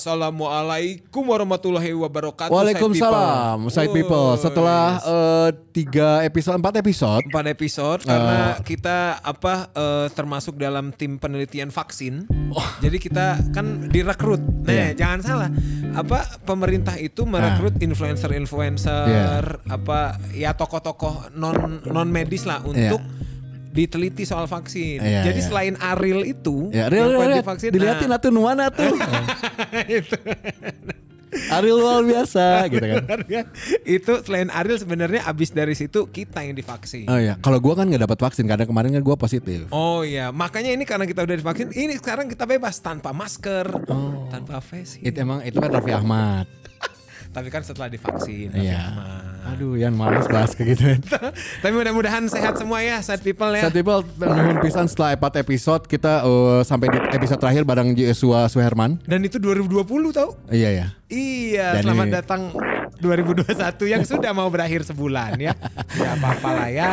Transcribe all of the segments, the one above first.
Assalamualaikum warahmatullahi wabarakatuh. Waalaikumsalam, side people. Setelah eh, tiga episode, empat episode, empat episode karena kita apa eh, termasuk dalam tim penelitian vaksin. Jadi kita kan direkrut. Nah, Iya. jangan salah. Apa pemerintah itu merekrut influencer-influencer apa ya tokoh-tokoh non non medis lah untuk diteliti soal vaksin. Iya, Jadi iya. selain Ariel itu ya real, yang real. divaksin, dilihatin nah, atuh nuana tuh. itu. Ariel luar biasa gitu kan. Itu selain Ariel sebenarnya abis dari situ kita yang divaksin. Oh iya, kalau gua kan nggak dapat vaksin karena kemarin kan gua positif. Oh iya, makanya ini karena kita udah divaksin, ini sekarang kita bebas tanpa masker, tanpa face. Itu emang itu kan Raffi Ahmad. Tapi kan setelah divaksin. Iya. Aduh, yang males bahas kayak gitu. Tapi mudah-mudahan sehat semua ya, sad people ya. Satu people nuhun pisan setelah 4 episode kita eh, sampai di episode terakhir bareng Joshua Suherman. Dan itu 2020 tau? Iya ya. Iya, Dan selamat ini- datang 2021 yang sudah mau berakhir sebulan ya. Ya apa-apa lah ya.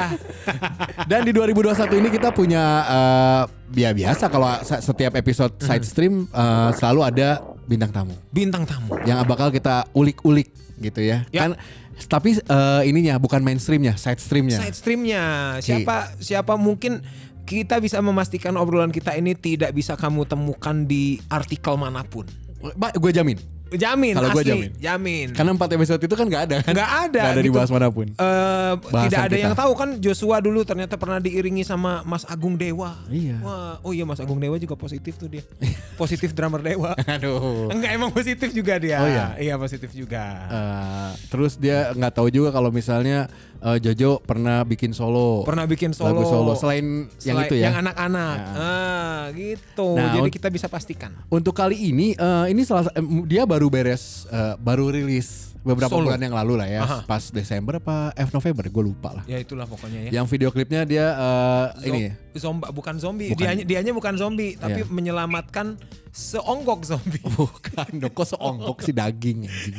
Dan di 2021 ini kita punya eh, ya biasa kalau setiap episode side stream eh, selalu ada bintang tamu Bintang tamu. yang bakal kita ulik-ulik gitu ya. Ya. Kan tapi eh, ininya bukan mainstreamnya, side streamnya. Side streamnya siapa siapa mungkin kita bisa memastikan obrolan kita ini tidak bisa kamu temukan di artikel mana pun. gue jamin. Jamin Kalau asli, jamin. jamin. Karena empat episode itu kan nggak ada kan? Nggak ada, Nggak ada gitu. dibahas mana pun. Eh, Bahasan tidak ada kita. yang tahu kan Joshua dulu ternyata pernah diiringi sama Mas Agung Dewa. Iya. Wah, oh iya Mas Agung Dewa juga positif tuh dia. positif drummer Dewa. Aduh. Enggak emang positif juga dia. Oh, iya? Iya positif juga. Eh, terus dia nggak tahu juga kalau misalnya eh, Jojo pernah bikin solo. Pernah bikin solo. Lagu solo selain, yang Selain- itu ya. Yang anak-anak. Ya. Ah, gitu. Nah, Jadi kita bisa pastikan. Untuk kali ini eh, ini salah dia baru beres eh, baru rilis beberapa Solo. bulan yang lalu lah ya. Aha. Pas Desember apa F November gue lupa lah. Ya itulah pokoknya ya. Yang video klipnya dia eh, ini ya. Zomba bukan zombie. Bukan. Dianya dianya bukan zombie, tapi Iya. menyelamatkan seonggok zombie. Bukan dong, kok seonggok si daging anjing.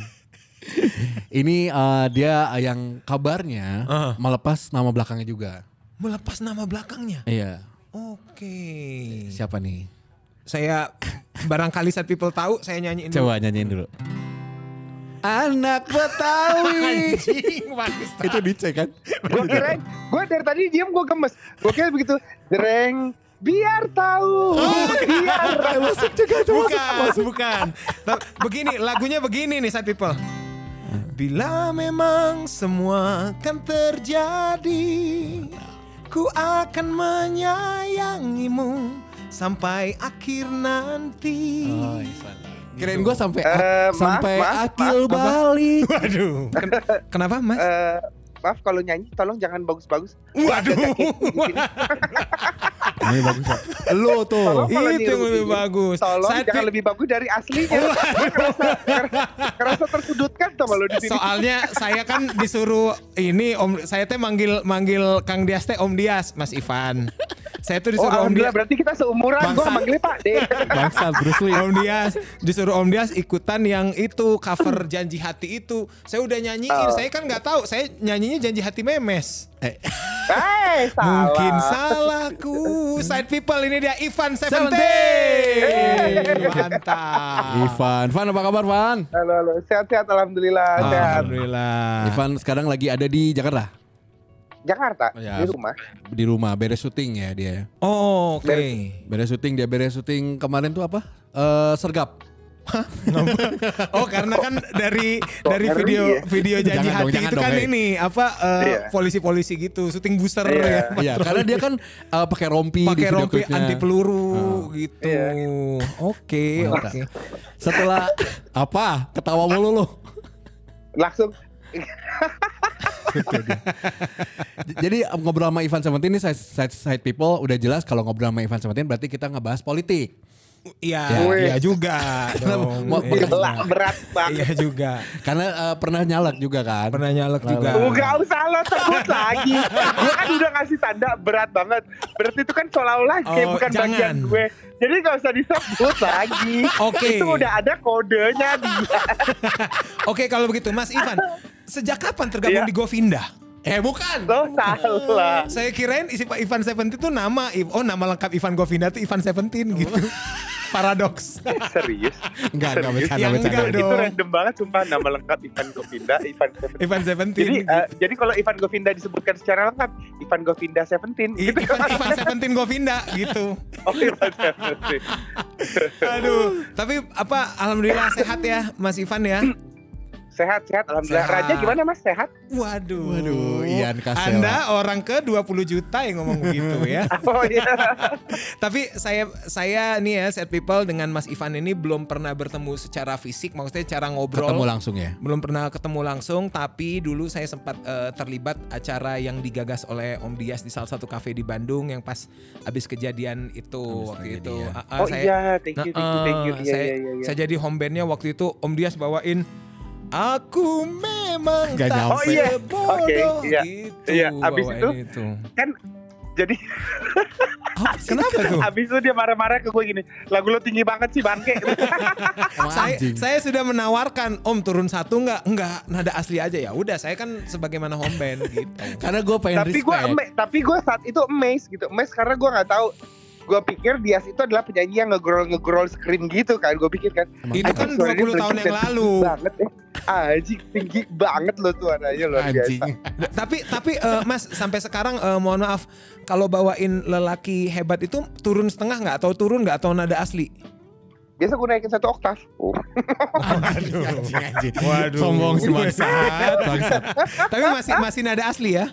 Ini eh, dia yang kabarnya Aha. melepas nama belakangnya juga. Melepas nama belakangnya. Iya. Oke. Siapa nih? Saya barangkali saat people tahu saya nyanyiin dulu. Coba nyanyiin dulu. Anak Betawi. Anjing. Itu dicek kan? Gue kira, gue dari tadi diam gue gemes. Gue kira begitu, dereng, biar tahu, biar. masuk juga itu Bukan, bukan. Tapi Begini, lagunya begini nih saat people. Bila memang semua kan terjadi, ku akan menyayangimu sampai akhir nanti. Oh, Kirain gue sampai maaf, sampai maaf, akil maaf, balik. Waduh. Ken- kenapa mas? Eh, maaf kalau nyanyi, tolong jangan bagus-bagus. Waduh. Ini bagus Pak. Lu tuh. Itu yang lebih bagus. Tolong Saat jangan lebih bagus dari aslinya. Gue kerasa, kerasa tersudutkan tuh malu di sini. Soalnya saya kan disuruh ini Om saya teh manggil manggil Kang Dias teh Om Dias, Mas Ivan. Saya tuh Oh disuruh Om Dias. berarti kita seumuran. Gue Bangsa. manggilnya Pak D. Bangsa Bruce Lee. Om Dias disuruh Om Dias ikutan yang itu cover janji hati itu. Saya udah nyanyiin, Oh. saya kan nggak tahu. Saya nyanyinya janji hati memes. Eh, Eh, salah. Mungkin salahku. Side people ini dia Ivan Seventeen. Mantap. Ivan, Van apa kabar Van? Halo, halo. Sehat-sehat alhamdulillah. Ah. Sehat. Alhamdulillah. Ivan sekarang lagi ada di Jakarta. Jakarta Ya. di rumah. Di rumah beres syuting ya dia. Oh, oke. Beres syuting dia beres syuting kemarin tuh apa? Eh sergap. Oh karena kan dari dari ngeri video ya? video janji Jangan dong, hati jangan itu dong, kan hei. ini apa eh, Iya. polisi-polisi gitu syuting booster Iya. ya Iya, karena dia kan eh, pakai rompi pakai rompi klipnya. anti peluru gitu. Iya. Oke Mantap. oke. Setelah apa? Ketawa mulu lu. Langsung Jadi ngobrol sama Ivan Seventeen ini side, side, side people udah jelas kalau ngobrol sama Ivan Seventeen berarti kita ngebahas politik. Iya Wih. iya juga Karena dong. mau- Iya, gila berat banget. Iya juga. Karena eh, pernah nyalek juga kan. Pernah nyalek juga. Enggak usah lo sebut lagi. Gue kan udah ngasih tanda berat banget. Berarti itu kan seolah-olah kayak Oh, bukan jangan. bagian gue. Jadi gak usah disebut lagi. Oke. Itu udah ada kodenya dia. Oke kalau begitu Mas Ivan, sejak kapan tergabung Iya. di Govinda? Eh bukan. Lo salah. Saya kirain isi Pak Ivan Seventeen itu nama. Oh nama lengkap Ivan Govinda itu Ivan Seventeen gitu. Paradoks. Serius? Enggak, enggak bercanda, Yang bercanda. enggak Itu random banget sumpah nama lengkap Ivan Govinda, Ivan Seventeen. Ivan Seventeen. Jadi eh, jadi kalau Ivan Govinda disebutkan secara lengkap Ivan Govinda Seventeen I- gitu. Ivan, Ivan Seventeen Govinda gitu. Oh Ivan Seventeen. Aduh, tapi apa alhamdulillah sehat ya Mas Ivan ya. Sehat sehat alhamdulillah. Sehat. Raja gimana Mas? Sehat? Waduh. Waduh, Ian Kasela. Anda orang ke 20 juta yang ngomong begitu ya. Oh iya. Tapi saya saya nih ya set people dengan Mas Ivan ini belum pernah bertemu secara fisik, maksudnya cara ngobrol. Ketemu langsung ya. belum pernah ketemu langsung, tapi dulu saya sempat eh, terlibat acara yang digagas oleh Om Dias di salah satu kafe di Bandung yang pas habis kejadian itu Habis waktu itu. ya. Ah, ah, Oh saya, iya, thank you, thank you, thank you. Nah, Iya, saya, iya, iya, iya. saya jadi home bandnya waktu itu Om Dias bawain Aku memang Nggak tak nyampe. Oh, iya. Oke, iya. gitu. Iya, abis itu, itu. Kan jadi Kenapa tuh? abis itu dia marah-marah ke gue gini, lagu lo tinggi banget sih bangke. Saya, saya sudah menawarkan Om turun satu nggak nggak nada asli aja ya udah saya kan sebagaimana home band gitu Karena gue pengen tapi gue respect. tapi gue saat itu amazed gitu, amazed karena gue nggak tahu. Gue pikir Dias itu adalah penyanyi yang ngegrol ngegrol scream gitu kan, gue pikir kan. Itu kan Suaranya 20 tahun yang lalu Banget ya. Anjing tinggi banget lo suaranya luar anjing. biasa. tapi tapi eh, Mas sampai sekarang eh, mohon maaf kalau bawain lelaki hebat itu turun setengah nggak atau turun nggak atau nada asli Biasa gue naikin satu oktav. Oh. Anjing, anjing, anjing. Waduh. Sombong si bangsat, bangsat. tapi masih masih nada asli ya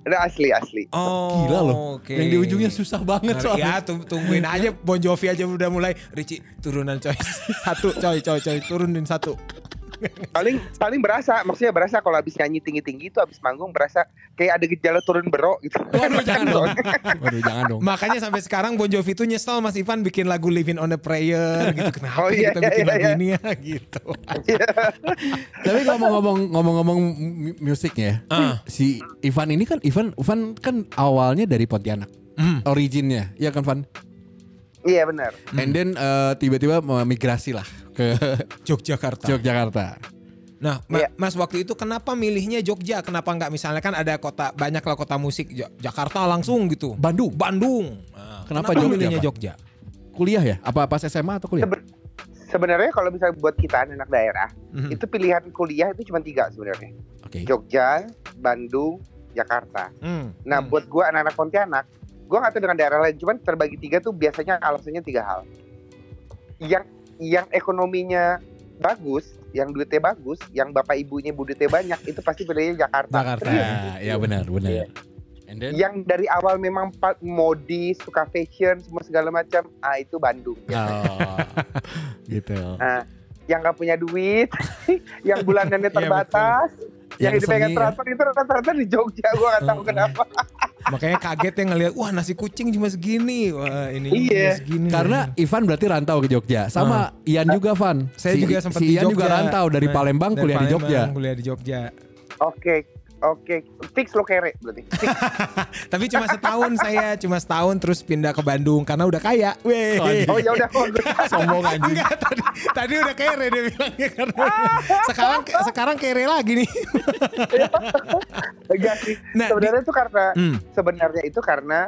Ada asli asli. oh Gila loh. oke. Yang di ujungnya susah banget Nah, soalnya. ya tung- tungguin aja Bon Jovi aja udah mulai Ricci turunan coy satu coy coy coy turunin satu paling paling berasa maksudnya berasa kalau habis nyanyi tinggi tinggi itu habis manggung berasa kayak ada gejala turun berok gitu Waduh jangan dong. Waduh jangan dong. Makanya sampai sekarang Bon Jovi itu nyesel Mas Ivan bikin lagu Living on a Prayer gitu. Kenapa Oh, iya, kita iya, bikin iya, lagu iya. ini ya gitu. Tapi ngomong-ngomong ngomong-ngomong mu- musiknya, Ah. si Ivan ini kan Ivan Ivan kan awalnya dari Pontianak. Hmm. Originnya, ya kan Van? Iya benar And then eh, tiba-tiba migrasi lah ke Yogyakarta. Yogyakarta. Nah, Ma- Iya. Mas waktu itu kenapa milihnya Jogja? Kenapa nggak misalnya kan ada kota banyak lah kota musik Ja- Jakarta langsung gitu. Bandung. Bandung. Nah, Kenapa Jogja, milihnya? Jogja? Kuliah ya? Apa pas SMA atau kuliah? Seben- sebenarnya kalau misalnya buat kita anak daerah Mhm. itu pilihan kuliah itu cuma tiga sebenarnya Oke. Jogja Bandung Jakarta Hmm. nah Hmm. buat gua anak-anak Pontianak gua nggak tahu dengan daerah lain cuman terbagi tiga tuh biasanya alasannya tiga hal yang yang ekonominya bagus yang duitnya bagus yang bapak ibunya budetnya banyak itu pasti pilihnya Jakarta Jakarta. Serius. Nah, ya benar, benar. Iya. And then yang dari awal memang modis suka fashion semua segala macam ah itu Bandung oh, gitu. Nah, yang nggak punya duit, yang bulanannya Iya, terbatas, yang Yang dipegang seni ya. transfer itu rata-rata di Jogja. Gue nggak tahu Hmm. kenapa. Makanya kaget ya ngeliat wah nasi kucing cuma segini. Wah, ini Iya. cuma segini. Karena Ivan berarti rantau ke Jogja. Sama Ian juga, Van. saya Si- juga sempat si di Ian Jogja. juga rantau dari Nah, Palembang dari kuliah di Jogja. Kuliah di Jogja. Oke, oke, fix lo kere berarti. Tapi cuma setahun saya, cuma setahun terus pindah ke Bandung karena udah kaya. Weh. Oh ya udah, oh, Sombong anjing. Enggak tadi tadi udah kere dia bilangnya karena sekarang sekarang kere lagi nih. enggak sih. Nah, sebenarnya itu karena Hmm. sebenarnya itu karena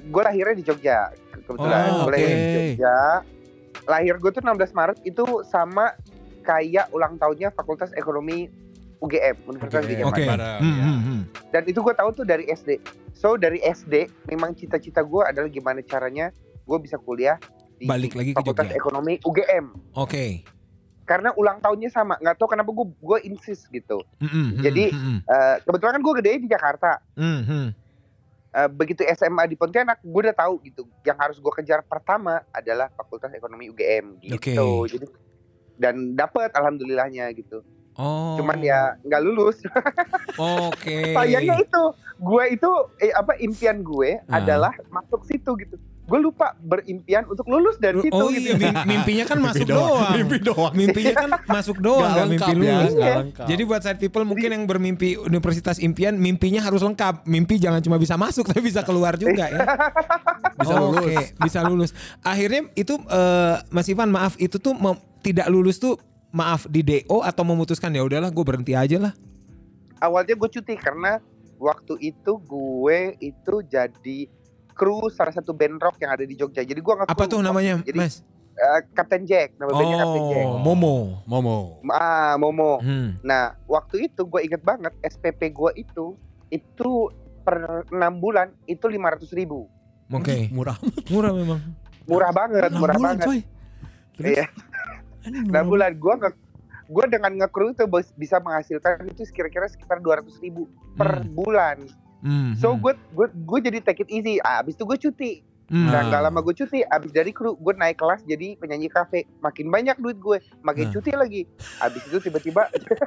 gue lahirnya di Jogja. Kebetulan Oh, gue lahir di oke. Jogja. Lahir gue tuh 16 Maret itu sama kayak ulang tahunnya Fakultas Ekonomi UGM Universitas. Hmm, hmm, hmm. Dan itu gue tahu tuh dari SD. So dari SD memang cita-cita gue adalah gimana caranya gue bisa kuliah di Balik lagi ke Fakultas Jogja. Ekonomi UGM. Oke. Karena ulang tahunnya sama. Nggak tahu kenapa gue gue insist gitu. Hmm, hmm, Jadi, hmm, Eh, kebetulan kan gue gede di Jakarta. hmm, hmm. Eh, begitu SMA di Pontianak, gue udah tahu gitu. Yang harus gue kejar pertama adalah Fakultas Ekonomi UGM gitu. Oke. Jadi dan dapet alhamdulillahnya gitu. Oh. Cuman ya nggak lulus. Oke. Sayangnya itu, gue itu eh, apa impian gue Ah. adalah masuk situ gitu. Gue lupa berimpian untuk lulus dari situ Oh gitu. iya, mim- mimpinya kan masuk doang. Mimpi doang. Mimpinya kan masuk doang, Gak lengkap mimpi ya, lulus. gak lengkap. Jadi buat side people mungkin yang bermimpi universitas impian, mimpinya harus lengkap. Mimpi jangan cuma bisa masuk, tapi bisa keluar juga ya. Bisa Oh, lulus. Oke, bisa lulus. Akhirnya itu eh, Mas Ivan maaf itu tuh tidak lulus tuh maaf di DO atau memutuskan ya udahlah gue berhenti aja lah. Awalnya gue cuti karena waktu itu gue itu jadi kru salah satu band rock yang ada di Jogja. Jadi gue nge Apa tuh namanya, Jadi Mas? uh, Captain Jack, nama bandnya Captain Jack. Oh, Momo. Momo. Ah, Momo. Hmm. Nah, waktu itu gue inget banget SPP gue itu itu per enam bulan itu lima ratus ribu. Oke. Murah. Murah memang. Murah banget, Enam murah bulan, banget. coy. Terus? Iya. Murah bulan gue nge gue dengan ngekru itu bisa menghasilkan itu kira-kira sekitar dua ratus ribu per Hmm. bulan. Hmm. So hmm. gue gue gue jadi take it easy. Ah, abis itu gue cuti. Hmm. Nah, Ah. nggak lama gue cuti. Abis dari kru, gue naik kelas jadi penyanyi kafe. Makin banyak duit gue, makin Ah. cuti lagi. Abis itu tiba-tiba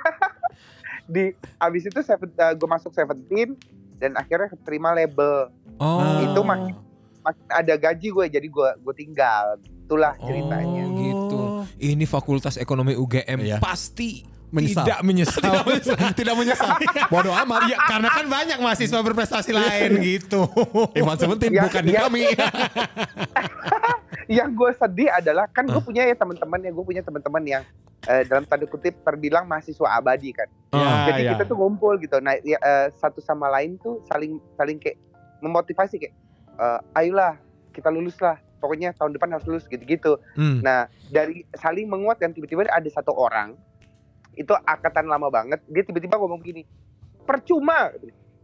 di abis itu gue masuk Seventeen dan akhirnya keterima label. Oh. itu makin- Makin ada gaji gue, jadi gue gue tinggal. Itulah ceritanya. Oh, gitu. Ini Fakultas Ekonomi UGM Iya. pasti Menyesal. tidak menyesal. Tidak menyesal. Bodoh amat. ya, karena kan banyak mahasiswa berprestasi lain gitu. Ivan Seventeen Ya, bukan di ya. kami. Yang gue sedih adalah kan gue punya ya teman-teman ya gue punya teman-teman yang eh, dalam tanda kutip terbilang mahasiswa abadi kan. Ya, jadi ya. kita tuh ngumpul gitu. Nah, ya, eh, satu sama lain tuh saling saling kayak memotivasi kayak eh, ayolah kita lulus lah. Pokoknya tahun depan harus lulus gitu-gitu. Hmm. Nah, dari saling menguatkan tiba-tiba ada satu orang itu angkatan lama banget, dia tiba-tiba ngomong gini, percuma,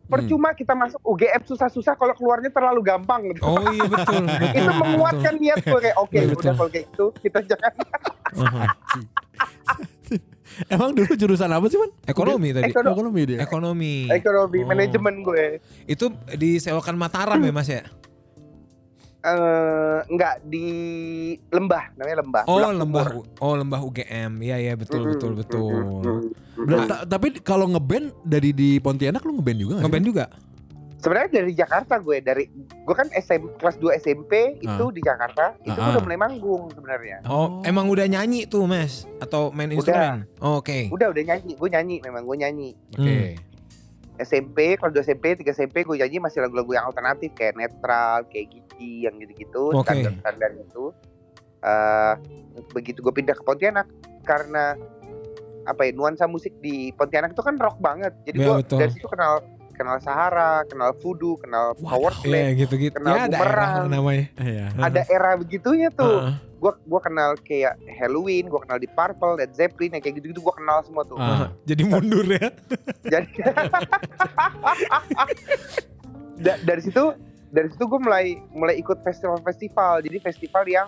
percuma kita masuk UGM susah-susah kalau keluarnya terlalu gampang. Gitu. Oh iya betul. betul itu menguatkan niat gue kayak oke Betul, udah betul. kalau kayak gitu kita jangan Uh-huh. Emang dulu jurusan apa sih, Man? Ekonomi tadi. Ekonomi. Ekonomi dia. Ekonomi. ekonomi Oh. manajemen gue Itu di selokan Mataram ya Mas ya? Eh enggak di lembah namanya lembah Oh Bulak lembah Sumur. oh lembah UGM. Iya iya betul Mm, betul mm, betul. mm, mm, mm. Bela- ta- tapi kalau ngeband dari di Pontianak lu ngeband juga nggak? Ngeband juga. sebenarnya dari Jakarta gue dari gue kan SM, kelas 2 SMP itu di Jakarta itu Ah. udah mulai manggung sebenarnya Oh, emang udah nyanyi tuh Mas atau main Udah. instrumen? Oh, Oke. udah udah nyanyi gue nyanyi memang gue nyanyi Oke. SMP kelas 2 SMP 3 SMP gue nyanyi masih lagu-lagu yang alternatif kayak netral kayak gigi yang gitu-gitu Oke. standar-standar itu Eh begitu gue pindah ke Pontianak karena apa ya nuansa musik di Pontianak itu kan rock banget jadi Iya, gue dari situ kenal kenal Sahara kenal Voodoo kenal Power Iya Slave gitu-gitu. kenal Ya ada bumerang. era namanya. Iya. ada era begitunya tuh Heeh. gue gua kenal kayak Halloween gue kenal di Purple Led Zeppelin yang kayak gitu-gitu gue kenal semua tuh Ah. Jadi mundur ya. jadi Da- dari situ dari situ gue mulai mulai ikut festival-festival jadi festival yang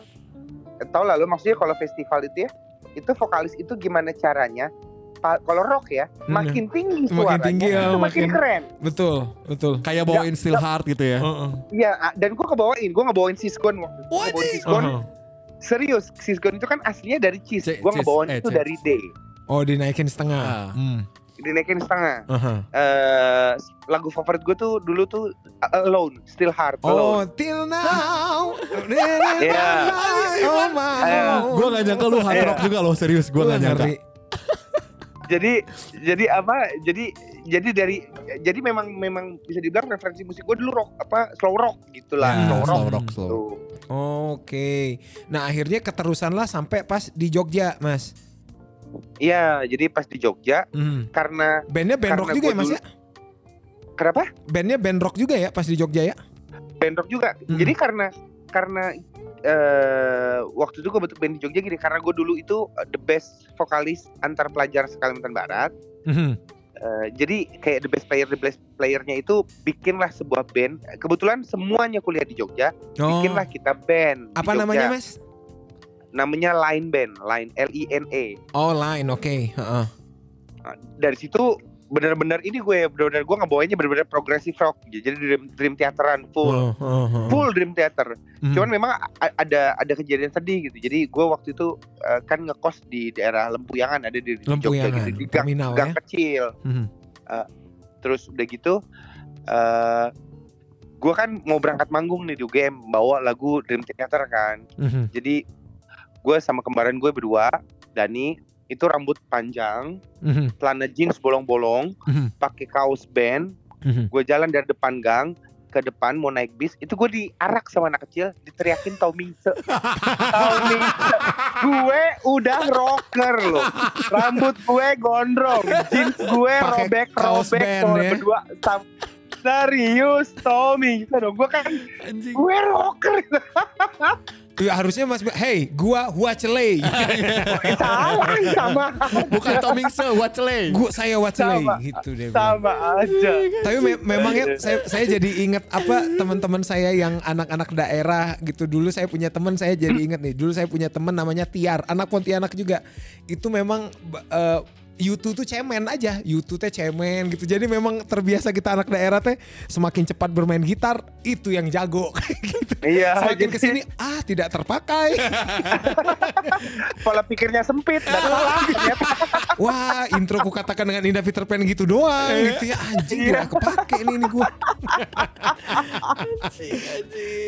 tau lah lo maksudnya kalau festival itu ya itu vokalis itu gimana caranya kalau rock ya Hmm. makin tinggi Makin suaranya tinggi, ya, itu makin, makin- keren Betul, betul. Kayak bawain Still Heart gitu ya. Heeh. Iya ah, dan gue kebawain gue ngebawain Sisgon waktu itu Gua ngebawain Sisgon Heeh. serius Sisgon itu kan aslinya dari Cheese gue ngebawain eh, itu Cheese. dari D Oh, dinaikin setengah. Ah. Hmm. Dinaikin setengah Aha. eh lagu favorit gue tuh dulu tuh uh, Alone Still Hard Oh, Alone till now. Iya. Oh, mau. Ayo. Gue gak nyangka lu hard Iya. rock juga loh serius. Gue gak nyangka. jadi jadi apa jadi jadi dari jadi memang memang bisa dibilang referensi musik gue dulu rock apa slow rock gitulah Ya, slow rock slow rock, slow. Tuh. Oke. Nah, akhirnya keterusan lah sampai pas di Jogja, Mas. Iya jadi pas di Jogja Hmm. karena Bandnya band rock juga ya, Mas ya? kenapa Bandnya band rock juga ya pas di Jogja ya? band rock juga Hmm. jadi karena karena eh waktu itu gue bentuk band di Jogja gini karena gue dulu itu the best vokalis antar pelajar Kalimantan Barat Mhm. Eh, jadi kayak the best player the best playernya itu bikinlah sebuah band kebetulan semuanya kuliah di Jogja Oh. bikinlah kita band di Apa Jogja. namanya, Mas? Namanya Line Band Line L I N E Oh, Line. Oke, heeh. Nah, dari situ benar-benar ini gue benar-benar gue ngebawainnya benar-benar progressive rock jadi dream dream theateran full Oh, oh, oh. full dream theater Mhm. cuman memang ada ada kejadian sedih gitu jadi gue waktu itu eh, kan ngekos di daerah Lempuyangan ada di, di Jogja Lempuyangan, gitu di gang, terminal gang ya. kecil Mhm. terus udah gitu eh gue kan mau berangkat manggung nih di UGM bawa lagu Dream Theater kan Mhm. jadi gue sama kembaran gue berdua Dani itu rambut panjang Mhm. celana jeans bolong-bolong Mhm. pakai kaos band Mhm. gue jalan dari depan gang ke depan mau naik bis itu gue diarak sama anak kecil diteriakin Tommy Se Tommy Se gue udah rocker loh rambut gue gondrong jeans gue robek robek band ya. berdua sam- Serius Tommy gitu dong. Gue kan Anjing. gue rocker. Ya, harusnya Mas Hey, gua Huacele. Salah sama Bukan Tomingse, Wacele. gua saya Huacele Sama. gitu deh. bilang. sama aja. Tapi me- memang ya saya, saya jadi inget apa teman-teman saya yang anak-anak daerah gitu dulu saya punya teman saya jadi inget nih dulu saya punya teman namanya Tiar anak Pontianak juga itu memang ba- Yutu tuh cemen aja, Yutu teh cemen gitu. Jadi memang terbiasa kita anak daerah teh semakin cepat bermain gitar itu yang jago gitu. Iya. Semakin jadi ke sini ah tidak terpakai. Pola pikirnya sempit. Dan salah ternyata. Wah intro ku katakan dengan indah Peter Pan gitu doang gitu ya anjing tidak kepake nih ini gua.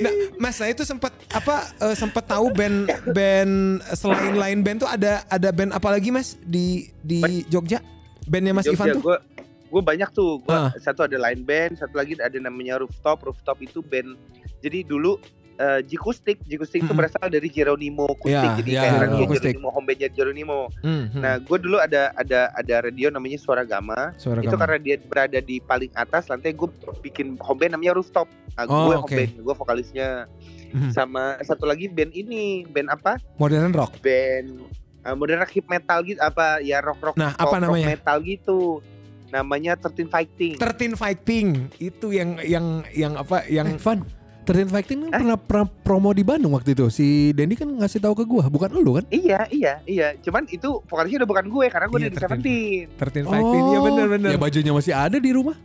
Nah, Mas saya itu sempat apa eh, sempat tahu band band selain lain band tuh ada ada band apa lagi Mas di di Jogja? Bandnya Mas Ivan tuh? Gue gue banyak tuh. Gua Ah. satu ada line band, satu lagi ada namanya rooftop. Rooftop itu band. Jadi dulu eh, Jikustik, Jikustik itu Mhm. berasal dari Jeronimo Kustik. Ya, Jadi ya, kayak radio Acoustic. Jeronimo, home bandnya Jeronimo. Hmm, hmm. Nah, gue dulu ada ada ada radio namanya Suara Gama. Suara itu Gama. karena dia berada di paling atas lantai gue bikin home band namanya rooftop nah, Oh, gue home band gue vokalisnya Mhm. sama satu lagi band ini band apa modern rock. band uh, modern rock hip metal gitu apa ya rock rock Nah, rock, apa rock namanya? metal gitu namanya Thirteen Fighting 13 Fighting itu yang yang yang apa yang Eh, Van, Terden Fighting kan Eh? pernah, pernah promo di Bandung waktu itu. Si Dendi kan ngasih tahu ke gua, bukan lu kan? iya iya iya cuman itu vokalisnya udah bukan gue karena gue Iya, dari 13. Seventeen 13 Fighting iya benar benar. Ya bajunya masih ada di rumah.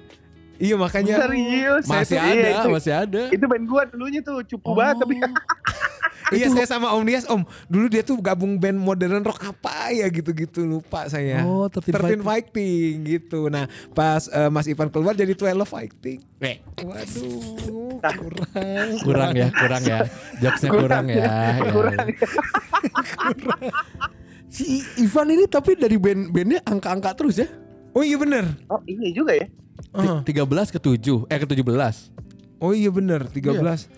Iya makanya serius Masih tuh- ada, iya, itu, masih ada. itu band gue dulunya tuh cupu banget tapi Iya saya sama Om Dias Om Dulu dia tuh gabung band modern rock apa ya gitu-gitu lupa saya Oh, 13 13 Fighting. Fighting gitu Nah pas eh, Mas Ivan keluar jadi 12 Fighting Waduh kurang Kurang ya, kurang ya. Jokesnya kurang, ya. ya. kurang Si Ivan ini tapi dari band-bandnya angka-angka terus ya. Oh iya bener oh ini juga ya Ah. Ti- 13 ke 7, eh ke 17. Oh iya bener 13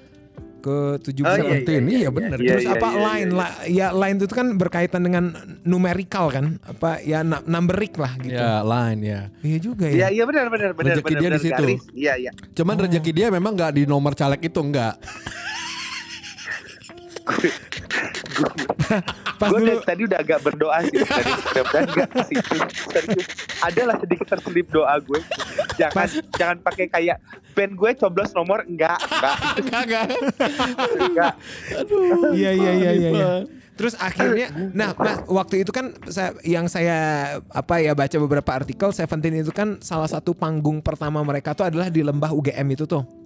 ke 17 Oh, iya, Seventeen, iya, iya bener. iya, Terus iya, apa iya, line iya. lah ya line itu kan berkaitan dengan numerical kan apa ya numeric lah gitu. Ya, line ya. Iya juga Iya ya. iya benar benar benar Rezeki benar dia di benar, situ. Iya iya. Cuman rezeki dia memang nggak di nomor caleg itu enggak. Pas Gue dulu tadi udah agak berdoa sih tadi mudah-mudahan gak ke situ. Serius. Adalah sedikit terselip doa gue. Jangan jangan pakai kayak band gue coblos nomor enggak enggak Enggak, enggak. Aduh. Iya iya iya iya. Ivan. Terus akhirnya, nah mas waktu itu kan saya, yang saya apa ya baca beberapa artikel Seventeen itu kan salah satu panggung pertama mereka tuh adalah di lembah UGM itu tuh.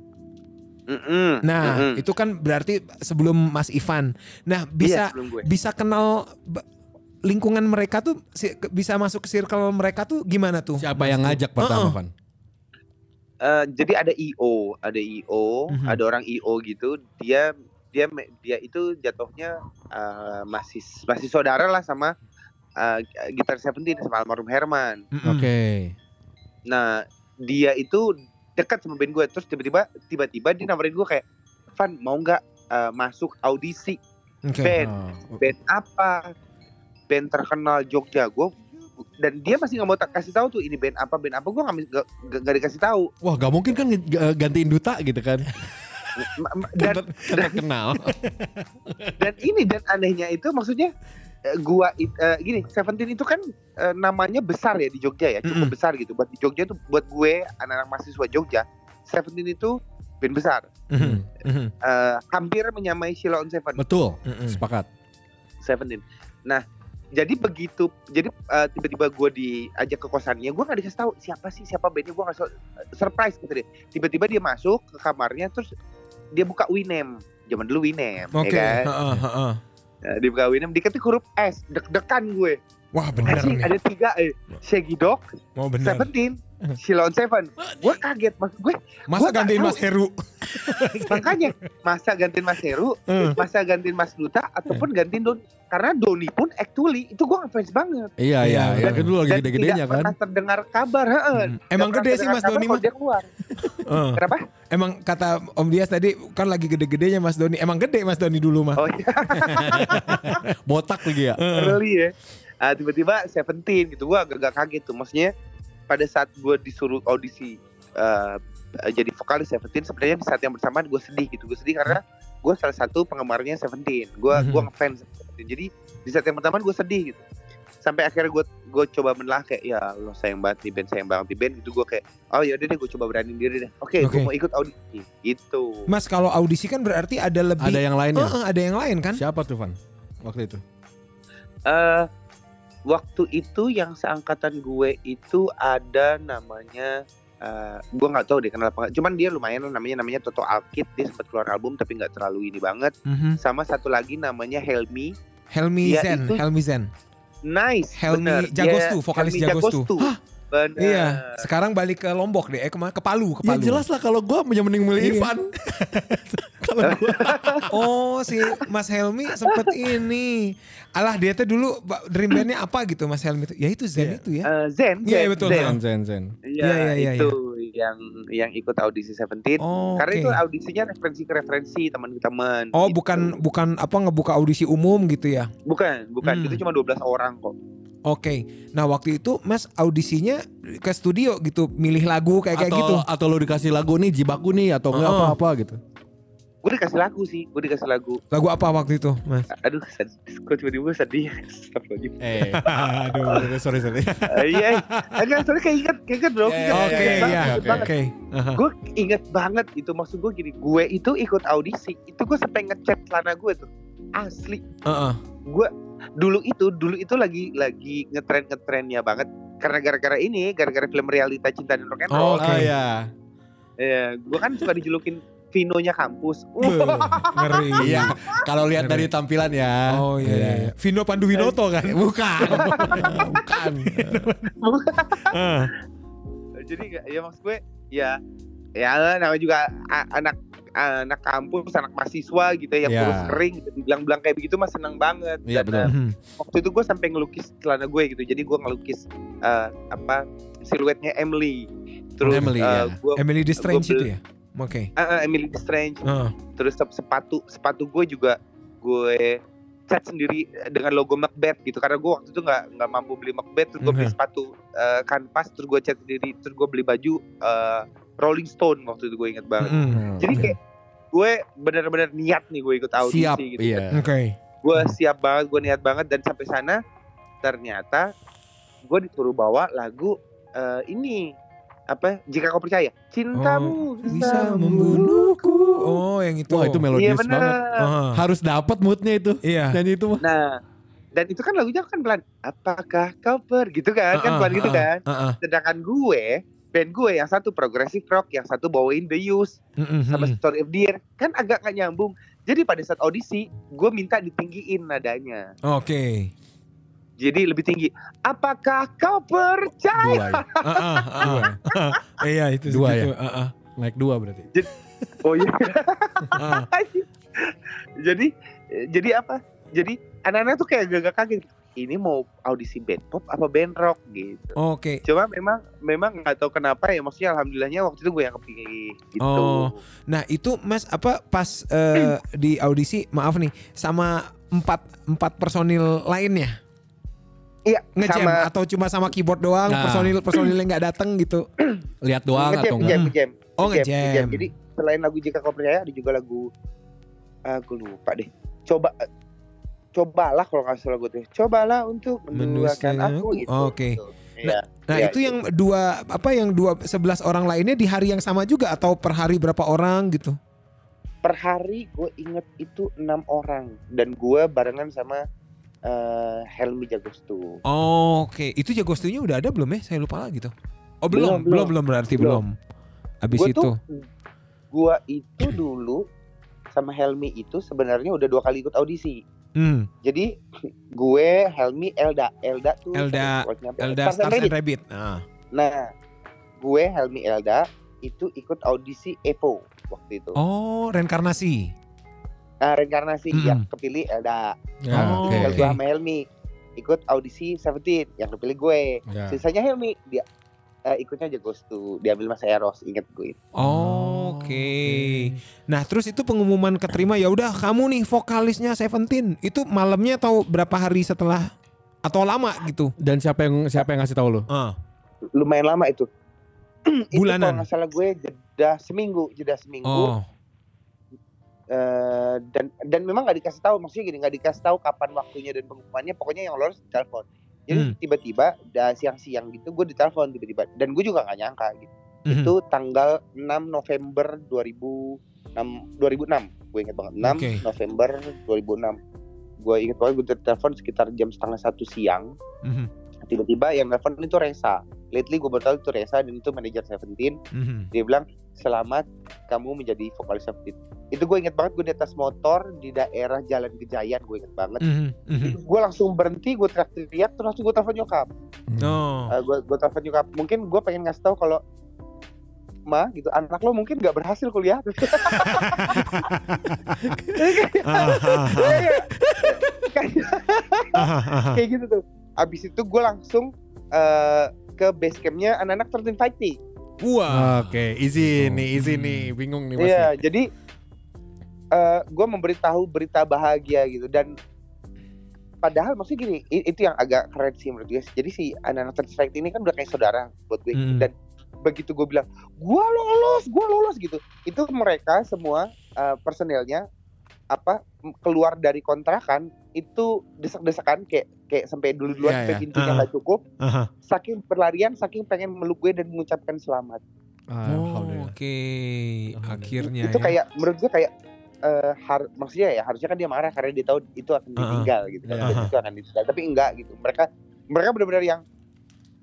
Mm-mm, Nah mm-mm. itu kan berarti sebelum Mas Ivan. Nah Iya, bisa gue. bisa kenal lingkungan mereka tuh bisa masuk ke circle mereka tuh gimana tuh? Siapa Mas yang tuh? ngajak pertama, Heeh. Van? Eh, jadi ada IO, ada IO, Mhm. ada orang IO gitu. Dia dia dia itu jatuhnya eh, masih masih saudara lah sama eh, gitar Seventeen sama almarhum Herman. Mm-mm. Oke. Nah, dia itu dekat sama band gue terus tiba-tiba tiba-tiba dia nawarin gue kayak Van mau nggak eh, masuk audisi Oke. band Oh. band apa band terkenal Jogja gue dan dia masih nggak mau tak kasih tahu tuh ini band apa band apa gue nggak nggak nggak dikasih tahu Wah, gak mungkin kan gantiin duta gitu kan? Ma- dan kenal. dan ini dan anehnya itu maksudnya gua it- eh, gini Seventeen itu kan eh, namanya besar ya di Jogja ya cukup Mm-mm. besar gitu buat di Jogja tuh buat gue anak-anak mahasiswa Jogja Seventeen itu band besar Mhm. Mhm. Eh, hampir menyamai Sheila on Seven Betul. Mhm. Sepakat. Seventeen. Nah, jadi begitu, jadi eh, tiba-tiba gue diajak ke kosannya, gue nggak dikasih tahu siapa sih siapa bandnya, gue nggak surprise gitu deh. Tiba-tiba dia masuk ke kamarnya, terus dia buka Winem, zaman dulu Winem, Oke. ya kan? heeh, heeh. Nah, dia buka Winem, diketik huruf S, deg-degan gue. Wah bener Anjing, nih. ada tiga, eh, Shaggy Dog, Mau bener. Seventeen, Sheila on Seven. Gue kaget, maksud gue, Masa Gua gantiin. Mas Heru? makanya masa gantiin Mas Heru, Eh. masa gantiin Mas Duta, ataupun gantiin Doni. Karena Doni pun actually itu gue ngefans banget. Iya, Iya, dan- Kan dulu lagi gede-gedenya kan. pernah terdengar kabar heeh. Hmm. Emang gede sih Mas Doni mah. dia keluar Eh. kenapa Emang kata Om Dias tadi kan lagi gede-gedenya Mas Doni. Emang gede Mas Doni dulu mah. oh iya Botak lagi ya. early ya Ah, tiba-tiba Seventeen gitu gua agak, agak kaget tuh maksudnya pada saat gua disuruh audisi eh, uh, jadi vokalis Seventeen sebenarnya di saat yang bersamaan gue sedih gitu gue sedih karena gue salah satu penggemarnya Seventeen gue Mhm. gue ngefans Seventeen jadi di saat yang bersamaan gue sedih gitu sampai akhirnya gue gue coba menelah kayak ya Allah sayang banget di band sayang banget di band gitu gue kayak oh ya udah deh gue coba berani diri deh oke Oke. gue mau ikut audisi gitu Mas kalau audisi kan berarti ada lebih Ada yang lainnya. Heeh, ada yang lain kan? Siapa tuh Van? Waktu itu. eh waktu itu yang seangkatan gue itu ada namanya eh gue nggak tahu deh kenapa nggak. cuman dia lumayan namanya namanya Toto Alkit dia sempat keluar album tapi nggak terlalu ini banget Mhm. sama satu lagi namanya Helmi Helmi Dia Zen, itu- Helmi Zen. nice Helmi bener Jagostu, Dia- vokalis Helmi Jagostu. Hah, bener Iya, sekarang balik ke Lombok deh, eh? Ke Palu, ke Ya Palu. jelas lah kalau gue mending milih Iya. Ivan. kalau gue Oh, si Mas Helmi sempet ini. Alah, dia tuh dulu dream bandnya apa gitu Mas Helmi itu? Ya itu Zen Iya. itu ya. Eh, Zen Iya, Zen, betul. Zen. Zen Zen Zen. Iya, Iya, iya, iya, itu yang yang ikut audisi Seventeen Oh, karena oke. itu audisinya referensi ke referensi teman-teman Oh, gitu. bukan bukan apa ngebuka audisi umum gitu ya. bukan bukan Hmm. itu cuma 12 orang kok Oke. Nah, waktu itu Mas audisinya ke studio gitu, milih lagu kayak kayak atau, gitu. Atau lu dikasih lagu nih jibaku nih atau enggak apa-apa gitu. Gue dikasih lagu sih gue dikasih lagu Lagu apa waktu itu, Mas? aduh sedih gue tiba-tiba sedih. Eh. Aduh, sorry sorry. Eh, iya enggak soalnya keinget keinget bro Iya, keinget, iya, Oke, iya. Oke. Gue inget banget itu maksud gue gini gue itu ikut audisi itu gue sampai ngecat celana gue tuh asli Heeh. gue dulu itu dulu itu lagi lagi ngetren ngetrennya banget karena gara-gara ini gara-gara film realita cinta dan rock and roll Oke. Oh ya. ya gue kan suka dijulukin Vinonya kampus ngeri. Iya. Kalau lihat dari tampilan ya. Oh iya, iya. iya. Vino Panduwinoto kan? Bukan. Bukan. Ah. jadi nggak- ya maksud gue ya ya namanya juga anak anak kampus anak mahasiswa gitu ya yang Ya. kurus kering gitu. dibilang-bilang kayak begitu mah seneng banget Iya, Dan, betul. eh, Mhm. waktu itu gue sampai ngelukis celana gue gitu jadi gue ngelukis eh, apa siluetnya Emily terus Emily, eh, ya. gue Emily the Strange Gua itu ya? Oke. eh, eh, Emily the Strange Ah. terus sep- sepatu sepatu gue juga gue cat sendiri dengan logo Macbeth gitu karena gue waktu itu nggak nggak mampu beli Macbeth terus gue beli sepatu eh, kanvas terus gue cat sendiri terus gue beli baju eh, Rolling Stone waktu itu gue inget banget Mhm. jadi kayak gue benar-benar niat nih gue ikut audisi Siap. gitu Iya. Oke. gue siap banget gue niat banget dan sampai sana ternyata gue disuruh bawa lagu eh, ini apa jika kau percaya cintamu Bisa membunuhku. Oh, yang itu. Wah, itu iya melodius benar banget. Ah. Harus dapat moodnya itu. Iya. Nyanyi itu mah. Nah, dan itu kan lagunya kan pelan. Apakah kau per gitu kan? kan Ah, pelan gitu ah, kan. ah, ah. Sedangkan gue, band gue yang satu progressive rock, yang satu bawain The Used Mhm. sama Story of Dear, kan agak gak nyambung. Jadi pada saat audisi, gue minta ditinggiin nadanya. Oke. Jadi lebih tinggi. Apakah kau percaya? Dua ya. Ah, ah, ah. Iya, itu Dua segitu. ya? Ah, ah. Naik dua berarti. Oh iya. Ah. jadi, jadi apa? Jadi anak-anak tuh kayak gagak kaget. Ini mau audisi band pop apa band rock gitu. Oke. Cuma memang memang nggak tahu kenapa ya maksudnya alhamdulillahnya waktu itu gue yang kepilih gitu. Oh. Nah itu Mas apa pas eh, di audisi maaf nih sama empat empat personil lainnya Iya, ngejam sama atau cuma sama keyboard doang Nah. personil personil yang nggak datang gitu. Lihat doang ngejam, atau enggak? ngejam, Oh ngejam, ngejam. Jadi selain lagu Jika Kau Percaya ada juga lagu aku lupa deh. Coba cobalah kalau nggak salah gue tuh. Cobalah untuk menduakan aku gitu. Oke. Iya. Nah Iya, itu yang dua apa yang dua sebelas orang lainnya di hari yang sama juga atau per hari berapa orang gitu? per hari gue inget itu enam orang dan gue barengan sama eh, Helmi Jagostu. Oke, itu jagostunya udah ada belum ya? Saya lupa lagi tuh. Oh belum, Belum, belum, belum, berarti belum. Belum. Abis Gue itu. tuh gue itu dulu sama Helmi itu sebenarnya udah dua kali ikut audisi. Hmm, Jadi gue Helmi Elda Elda tuh Elda-? Elda Stars and Stars and Rabbit. Rabbit. Nah, Nah gue Helmi Elda itu ikut audisi Evo waktu itu. oh reinkarnasi. Nah reinkarnasi Mm-mm. yang kepilih Elda. Ya, Oh. Tinggal oke. gue sama Helmi ikut audisi Seventeen yang kepilih gue. Ya. Sisanya Helmi dia eh, ikutnya Jagostu diambil Mas Eros inget gue. Oh, Oke. Nah, terus itu pengumuman keterima ya udah kamu nih vokalisnya Seventeen. Itu malamnya atau berapa hari setelah atau lama gitu? Dan siapa yang siapa yang ngasih tahu lu? Ah. Lumayan lama itu. itu Bulanan. kalau nggak salah gue jed- jeda seminggu jeda seminggu Oh. Eh, dan dan memang nggak dikasih tahu maksudnya gini nggak dikasih tahu kapan waktunya dan pengumumannya pokoknya yang lolos ditelepon jadi Hmm. tiba-tiba udah siang-siang gitu gue ditelepon tiba-tiba dan gue juga nggak nyangka gitu Mhm. itu tanggal 6 November 2006 2006 gue inget banget 6 Oke. November 2006 gue inget banget gue telepon sekitar jam setengah satu siang Mhm. tiba-tiba yang telepon itu Reza lately gue baru tahu itu Reza dan itu manajer Seventeen Mhm. dia bilang selamat kamu menjadi vokalis Seventeen itu gue inget banget gue di atas motor di daerah Jalan Gejayan gue inget banget Mhm. Mhm. gue langsung berhenti gue teriak-teriak terus langsung gue telepon nyokap Oh. Eh, gue gue telepon nyokap mungkin gue pengen ngasih tahu kalau ma gitu anak lo mungkin nggak berhasil kuliah Ah, ah, kayak kayak gitu tuh abis itu gue langsung eh, ke base campnya anak-anak terjun fighting Wah. Oke, izin nih, izin Hmm. nih, bingung nih Mas. Iya, jadi eh gue memberitahu berita bahagia gitu dan padahal maksudnya gini, itu yang agak keren sih menurut gue. Jadi si anak-anak Terstrike ini kan udah kayak saudara buat gue Mm. dan begitu gue bilang gue lolos, gue lolos gitu, itu mereka semua eh, personelnya apa keluar dari kontrakan itu desak-desakan kayak kayak sampai dulu-duluan Iya, sampai iya. pintunya Ah. nggak cukup, Aha. saking berlarian, saking pengen meluk gue dan mengucapkan selamat. Oh, oke. Alhamdulillah. Akhirnya itu ya. kayak menurut gue kayak eh har maksudnya ya harusnya kan dia marah karena dia tahu itu akan ditinggal gitu kan Iya. itu akan ditinggal tapi enggak gitu mereka mereka benar-benar yang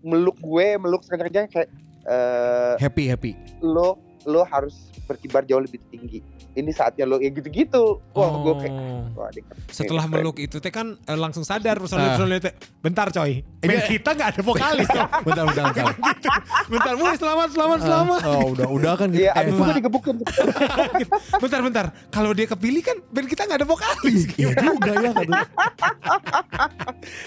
meluk gue meluk sekencang-kencangnya kayak eh Happy, happy. lo lo harus berkibar jauh lebih tinggi ini saatnya lo ya gitu-gitu wah gue kayak Oh. wah Setelah meluk itu teh kan eh, langsung sadar Ah. personil-personil teh. Bentar coy. Band Ini- kita nggak ada vokalis tuh. Bentar, bentar, bentar. Bentar, woi selamat selamat selamat. Ah, oh, udah, udah kan gitu. Iya, abis itu gue digebukin bentar bentar. Kalau dia kepilih kan band kita nggak ada vokalis. Iya juga ya.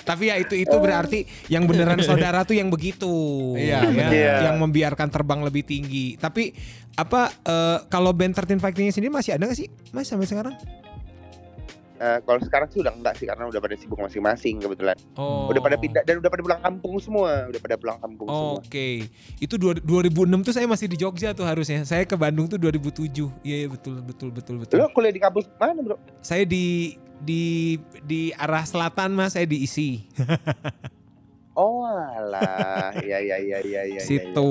Tapi ya itu itu berarti yang beneran saudara tuh yang begitu. Iya, ya. Iya. Yang membiarkan terbang lebih tinggi. Tapi apa eh, kalau band 13 Fighting sendiri masih ada gak sih? Mas sampai sekarang? Eh, kalau sekarang sih udah enggak sih karena udah pada sibuk masing-masing kebetulan Oh. udah pada pindah dan udah pada pulang kampung semua udah pada pulang kampung semua Oke, itu dua- 2006 tuh saya masih di Jogja tuh harusnya. Saya ke Bandung tuh 2007. Iya iya, betul betul betul betul. lo kuliah di kampus mana bro Saya di di di arah selatan mas, saya diisi Oh alah, ya ya ya ya ya. situ.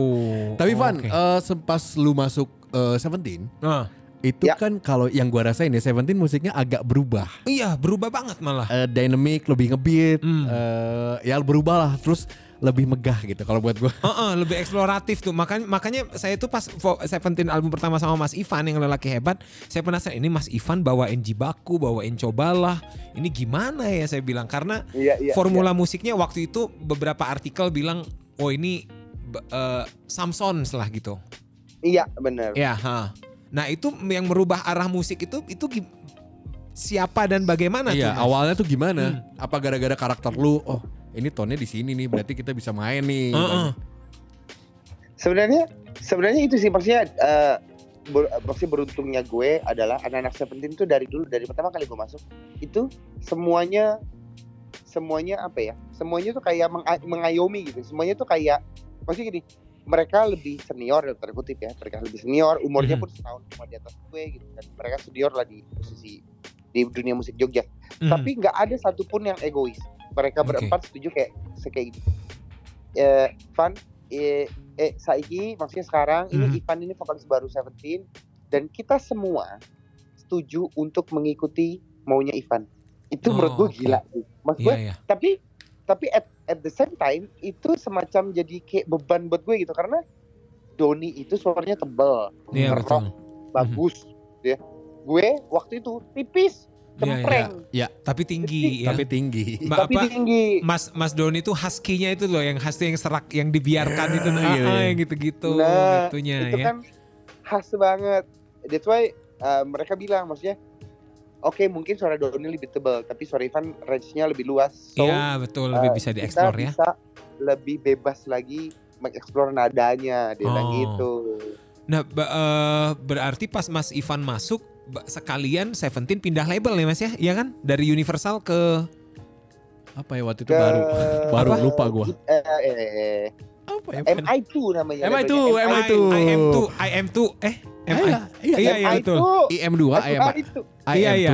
Tapi Van, Oke. eh, sempas lu masuk eh, Seventeen, Nah, itu Ya. kan kalau yang gua rasain ya Seventeen musiknya agak berubah. iya berubah banget malah. Eh, dynamic, lebih ngebeat, Hmm. eh, ya berubah lah. Terus lebih megah gitu kalau buat gua. Heeh, lebih eksploratif tuh. Makanya makanya saya tuh pas Seventeen album pertama sama Mas Ivan yang lelaki hebat, saya penasaran ini Mas Ivan bawain Jibaku, bawain Cobalah. Ini gimana ya saya bilang karena Iya iya. formula musiknya waktu itu beberapa artikel bilang oh ini be- eh, Samsons lah gitu. Iya benar. Ya, ha. Nah, itu yang merubah arah musik itu itu gi- siapa dan bagaimana Iya, tuh? Mas? awalnya tuh gimana? Hmm. Apa gara-gara karakter lu? Oh, ini tonnya di sini nih, berarti kita bisa main nih. Heeh. Sebenarnya sebenarnya itu sih maksudnya eh ber- maksudnya beruntungnya gue adalah anak-anak Seventeen tuh dari dulu dari pertama kali gue masuk itu semuanya semuanya apa ya? Semuanya tuh kayak menga- mengayomi gitu. Semuanya tuh kayak maksudnya gini, mereka lebih senior ya tanda kutip ya. Mereka lebih senior, umurnya Mhm. pun setahun cuma di atas gue gitu kan. Mereka senior lah di posisi di dunia musik Jogja. Hmm. tapi nggak ada satupun yang egois mereka Oke. berempat setuju kayak kayak gini eh Van eh, eh Saiki maksudnya sekarang Mhm. ini Ivan ini vokalis baru Seventeen dan kita semua setuju untuk mengikuti maunya Ivan itu Oh, menurut gue oke. gila sih. maksud Iya, gue iya. tapi tapi at, at the same time itu semacam jadi kayak beban buat gue gitu karena Doni itu suaranya tebel Iya, rock, betul. bagus ya gue waktu itu tipis Iya, iya. cempreng Tapi tinggi ya. Tapi tinggi. Ma- tapi apa tinggi Mas Mas Doni itu husky-nya itu loh yang husky yang serak yang dibiarkan itu nah, iya, iya. yang gitu-gitu Nah, gitunya itu ya. kan khas banget. That's why uh, mereka bilang maksudnya oke mungkin suara Doni lebih tebal tapi suara Ivan range-nya lebih luas. So Iya, betul lebih uh, bisa dieksplor ya. bisa lebih bebas lagi mengeksplor nadanya dia bilang Oh. gitu. Nah, eh, berarti pas Mas Ivan masuk sekalian Seventeen pindah label nih Mas ya? Iya kan? Dari Universal ke Apa ya waktu itu Ke- baru? Baru apa? lupa gua. Eh, eh, eh, Apa Apa ya? MI2 namanya. MI2, labelnya. MI2. I am two, I am two, eh, MI. Iya, iya, Iya, iya, MI2. betul. IM2, IM, MI2. Iya, iya.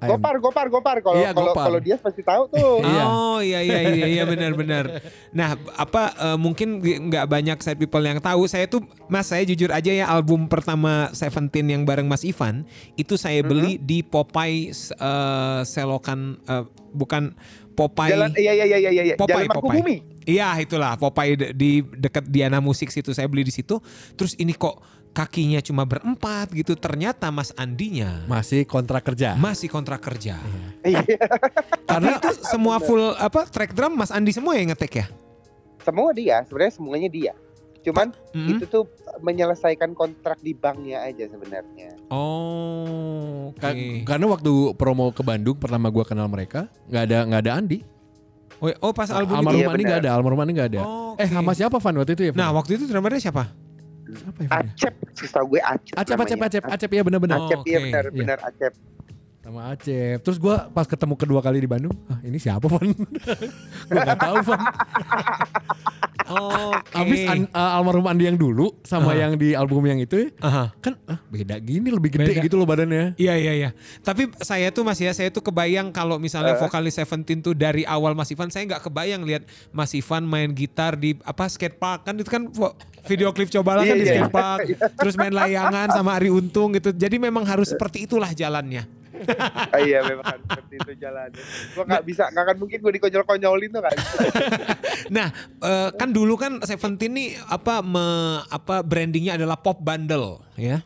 IM. Gopar, gopar, gopar. Kalau Iya, kalau Gopar. kalau dia pasti tahu tuh. Iya. Oh iya iya iya iya benar-benar. Nah apa eh, mungkin nggak banyak side people yang tahu. Saya tuh Mas saya jujur aja ya album pertama Seventeen yang bareng Mas Ivan itu saya beli di Popeye eh, selokan eh, bukan Popeye. Jalan iya iya iya iya iya. Popeye, Jalan Popeye. Iya itulah Popeye de- di dekat Diana Musik situ saya beli di situ. Terus ini kok kakinya cuma berempat gitu. Ternyata Mas Andinya Masih kontrak kerja. masih kontrak kerja. Iya. Karena itu semua full apa track drum Mas Andi semua yang ngetek ya? Semua dia, sebenarnya semuanya dia. Cuman Mm-mm. itu tuh menyelesaikan kontrak di banknya aja sebenarnya. Oh, oke. Ka- Karena waktu promo ke Bandung pertama gua kenal mereka, nggak ada nggak ada Andi. Oh, oh, pas album Almarhum itu. Iya, Andi nggak ada, almarhum Andi nggak ada. Oh, Eh oke. sama siapa Van waktu itu ya? Van? Nah, waktu itu drummernya siapa? Siapa ya? Acep, setahu gue Acep. Acep, Acep, namanya. Acep, Acep ya benar-benar. Oh, Acep iya oke. benar Iya. benar Acep. Sama Acep. Terus gua pas ketemu kedua kali di Bandung, ah ini siapa Van? gua nggak tahu Van. Oh, oke. Abis an- uh, almarhum Andi yang dulu sama Ah. yang di album yang itu ya, Aha. kan ah, beda gini lebih gede Beda. gitu loh badannya. Iya iya iya. Tapi saya tuh Mas ya, saya tuh kebayang kalau misalnya Eh. vokalis Seventeen tuh dari awal Mas Ivan, saya nggak kebayang lihat Mas Ivan main gitar di apa skatepark kan itu kan video klip cobalah kan Iya, di iya. skatepark, terus main layangan sama Ari Untung gitu. Jadi memang harus seperti itulah jalannya. Ah, iya memang harus seperti itu jalannya. Gua nggak bisa, nggak akan mungkin gue dikonyol-konyolin tuh bisa. Nah, eh, kan dulu kan Seventeen nih apa me, apa brandingnya adalah pop bundle ya.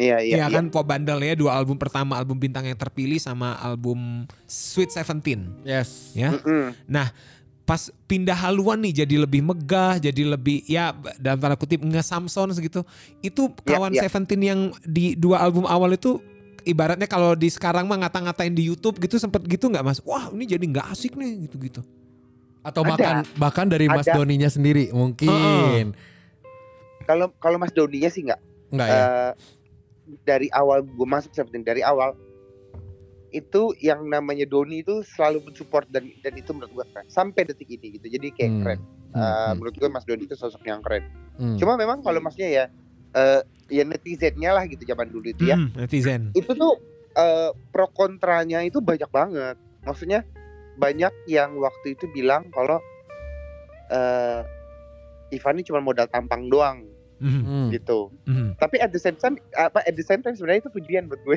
Iya Iya iya. iya. kan pop bundle ya dua album pertama album bintang yang terpilih sama album Sweet Seventeen Yes. ya. Mm-mm. Nah pas pindah haluan nih jadi lebih megah jadi lebih ya dalam tanda kutip nge Samson segitu itu Ya, kawan ya. Seventeen yang di dua album awal itu ibaratnya kalau di sekarang mah ngata-ngatain di YouTube gitu sempet gitu nggak mas? Wah ini jadi nggak asik nih gitu-gitu. Atau Ada. bahkan bahkan dari Mas Ada. Doninya sendiri mungkin. Kalau kalau Mas Doninya sih nggak. Enggak ya? Eh, dari awal gue masuk Seventeen dari awal itu yang namanya Doni itu selalu mensupport dan dan itu menurut gue keren sampai detik ini gitu jadi kayak Hmm. keren Eh, hmm, menurut gue Mas Doni itu sosok yang keren hmm. cuma memang kalau masnya ya eh ya netizennya lah gitu zaman dulu itu ya Hmm, netizen. itu tuh eh, pro kontranya itu banyak banget maksudnya banyak yang waktu itu bilang kalau eh Ivan ini cuma modal tampang doang Mhm, Hmm. gitu mhm. tapi at the same time apa at the same time sebenarnya itu pujian buat gue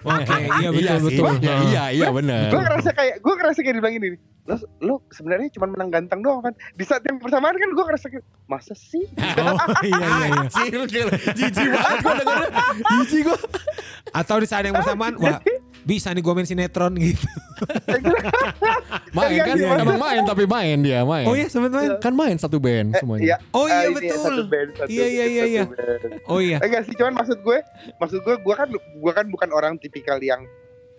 Oke, iya betul sih. betul. Ya, iya iya benar. gue ngerasa kayak gue ngerasa kayak dibilang ini lo lo sebenarnya cuma menang ganteng doang kan di saat yang bersamaan kan gue ngerasa kayak masa sih Oh iya iya iya. Jijik banget gua dengernya. Jijik gua. Atau di saat yang bersamaan, wah bisa nih gue main sinetron gitu. Main Iya, kan iya. emang main tapi main dia main. Oh iya sebenarnya. Kan main satu band Eh, semuanya. iya Oh iya eh, ini betul. satu band, satu- Iya, iya, iya, satu iya. band. Oh iya. Eh, enggak sih cuman maksud gue maksud gue gue kan gue kan bukan orang tipikal yang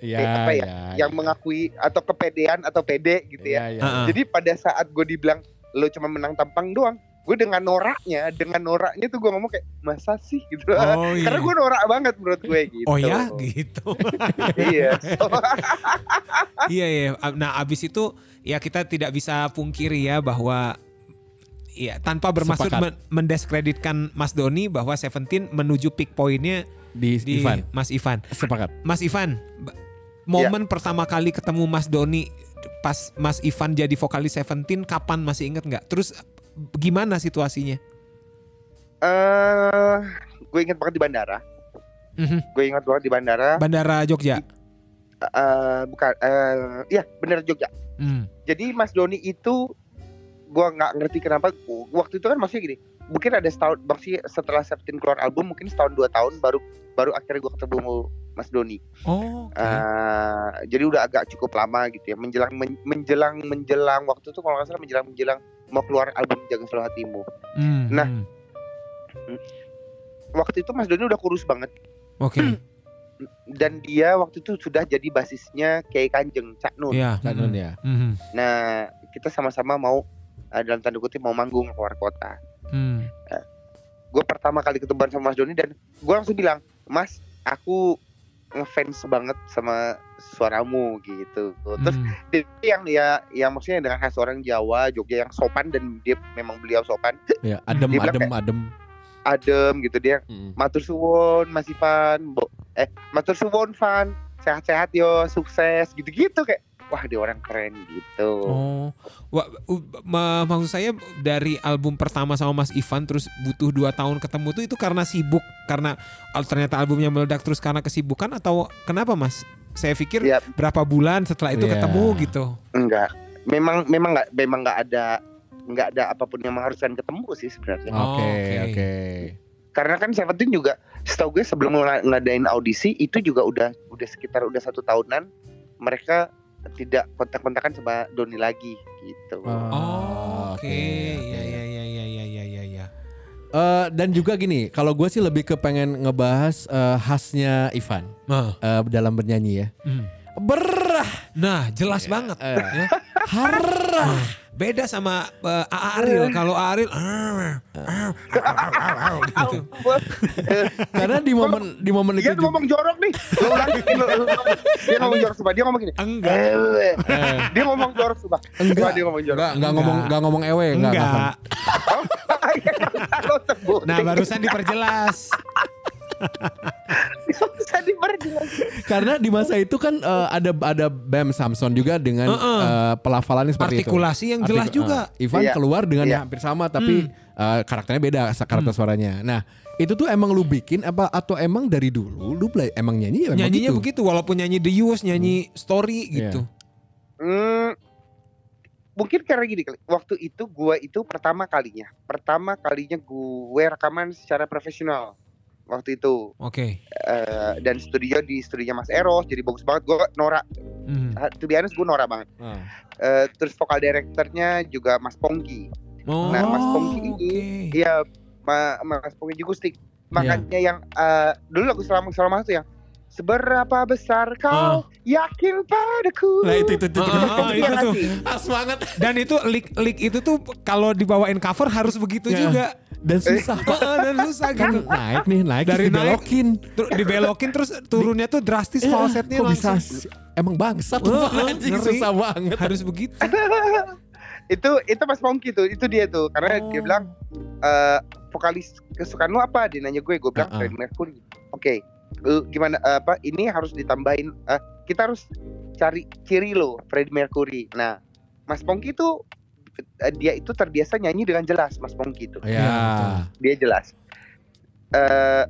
Iya, eh, apa ya, iya, yang iya. mengakui atau kepedean atau pede gitu ya Iya, iya. Ah, ah. jadi pada saat gue dibilang lo cuma menang tampang doang gue dengan noraknya dengan noraknya tuh gue ngomong kayak masa sih gitu Oh iya. karena gue norak banget menurut gue gitu Oh ya gitu. iya So, iya iya. Nah abis itu ya kita tidak bisa pungkiri ya bahwa ya tanpa bermaksud men- mendiskreditkan Mas Doni bahwa Seventeen menuju peak pointnya Di, di Ivan. Mas Ivan. Sepakat. Mas Ivan, ba- momen pertama kali ketemu Mas Doni pas Mas Ivan jadi vokalis Seventeen kapan masih inget nggak? Terus gimana situasinya? eh gue inget banget di bandara Mhm. gue ingat banget di bandara Bandara Jogja. eh bukan eh ya bener Jogja Hmm. jadi Mas Doni itu gue nggak ngerti kenapa waktu itu kan masih gini mungkin ada setahun masih setelah Septin keluar album mungkin setahun dua tahun baru baru akhirnya gue ketemu Mas Doni Oh, oke. Eh, jadi udah agak cukup lama gitu ya menjelang men- menjelang menjelang waktu itu kalau nggak salah menjelang menjelang mau keluar album Jaga Selalu Hatimu Hmm, nah. hmm. waktu itu Mas Doni udah kurus banget Oke. dan dia waktu itu sudah jadi basisnya Kiai Kanjeng Cak Nun Iya. Cak Nun ya. Nah kita sama-sama mau eh, dalam tanda kutip mau manggung keluar kota Hmm. gue pertama kali ketemuan sama Mas Doni dan gue langsung bilang Mas aku ngefans banget sama suaramu gitu. Terus Hmm. dia yang ya yang maksudnya dengan khas orang Jawa, Jogja yang sopan dan dia memang beliau sopan, Ya, adem Dia adem adem. adem gitu dia Mm. matur suwun Mas Ivan, Bo, eh matur suwun Van, sehat-sehat yo, sukses gitu-gitu kayak wah dia orang keren gitu. Oh, Wah, ma- maksud saya dari album pertama sama Mas Ivan terus butuh dua tahun ketemu tuh itu karena sibuk karena ternyata albumnya meledak terus karena kesibukan atau kenapa Mas? Saya pikir Ya. berapa bulan setelah itu Iya. ketemu gitu. Enggak, memang memang nggak memang nggak ada nggak ada apa pun yang mengharuskan ketemu sih sebenarnya. Oke, Oh, oke. oke. Karena kan Seventeen juga setahu gue sebelum ngadain audisi itu juga udah udah sekitar udah satu tahunan mereka tidak kontak-kontakan sama Doni lagi gitu. Ah, Oh, oke. Ya ya ya ya ya ya ya ya. Eh, dan juga gini, kalau gue sih lebih ke pengen ngebahas eh, khasnya Ivan Nah, eh, dalam bernyanyi ya. hmm. Berah, Nah, jelas banget eh. ya. harah. Beda sama uh, A.A. Ariel. Kalau A.A. Ariel gitu. Karena di momen di momen itu Dia ngomong jorok nih. Dia ngomong jorok sumpah. Dia ngomong gini. Enggak. Eh, dia ngomong jorok sumpah. enggak, dia ngomong jorok. enggak, enggak ngomong enggak ngomong ewe, enggak. Nah, barusan diperjelas. bisa diperjelas. Karena di masa itu kan eh, ada ada Bam Samson juga dengan Heeh. eh, pelafalannya seperti itu. Artikulasi yang jelas Artik- juga. eh, Ivan Iya. keluar dengan Iya. yang hampir sama tapi eh, karakternya beda karakter suaranya. Nah, itu tuh emang lu bikin apa atau emang dari dulu lu bela- emang nyanyi emang Nyanyinya gitu? begitu walaupun nyanyi The Used, nyanyi Story gitu. Hmm, mungkin karena gini kali. Waktu itu gua itu pertama kalinya, pertama kalinya gue rekaman secara profesional. Waktu itu Oke. Eh, dan studio di studionya Mas Eros jadi bagus banget. Gue norak, Hmm. to be honest gue norak banget. Ah. Eh, terus vokal directornya juga Mas Pongki. Oh, Nah, Mas Pongki ini Iya, Ma- Mas Pongki Jugustik. Makanya yang eh, dulu lagu selama selama itu yang seberapa besar kau yakin padaku. Nah, itu itu itu. Ah, ah, Itu itu tuh. As banget Dan itu lick lick itu tuh kalau dibawain cover harus begitu Ya. juga. Dan susah Pak. Heeh, dan susah kan gitu. naik nih naik Dari terus dibelokin. Terus dibelokin terus turunnya tuh drastis Eh, falsetnya kok bisa langsung. emang bangsat Pak, anjing ngeri. susah banget. Harus begitu. itu itu Mas Pongki tuh, itu dia tuh. Karena dia Oh. bilang eh, vokalis kesukaan lu apa? Dia nanya gue, gue bilang Ah, ah. Freddie Mercury. Oke, eh, gimana eh, apa? Ini harus ditambahin. eh, kita harus cari ciri lo Freddie Mercury. Nah, Mas Pongki tuh eh, dia itu terbiasa nyanyi dengan jelas, Mas Pongki tuh. Ya. betul. dia jelas eh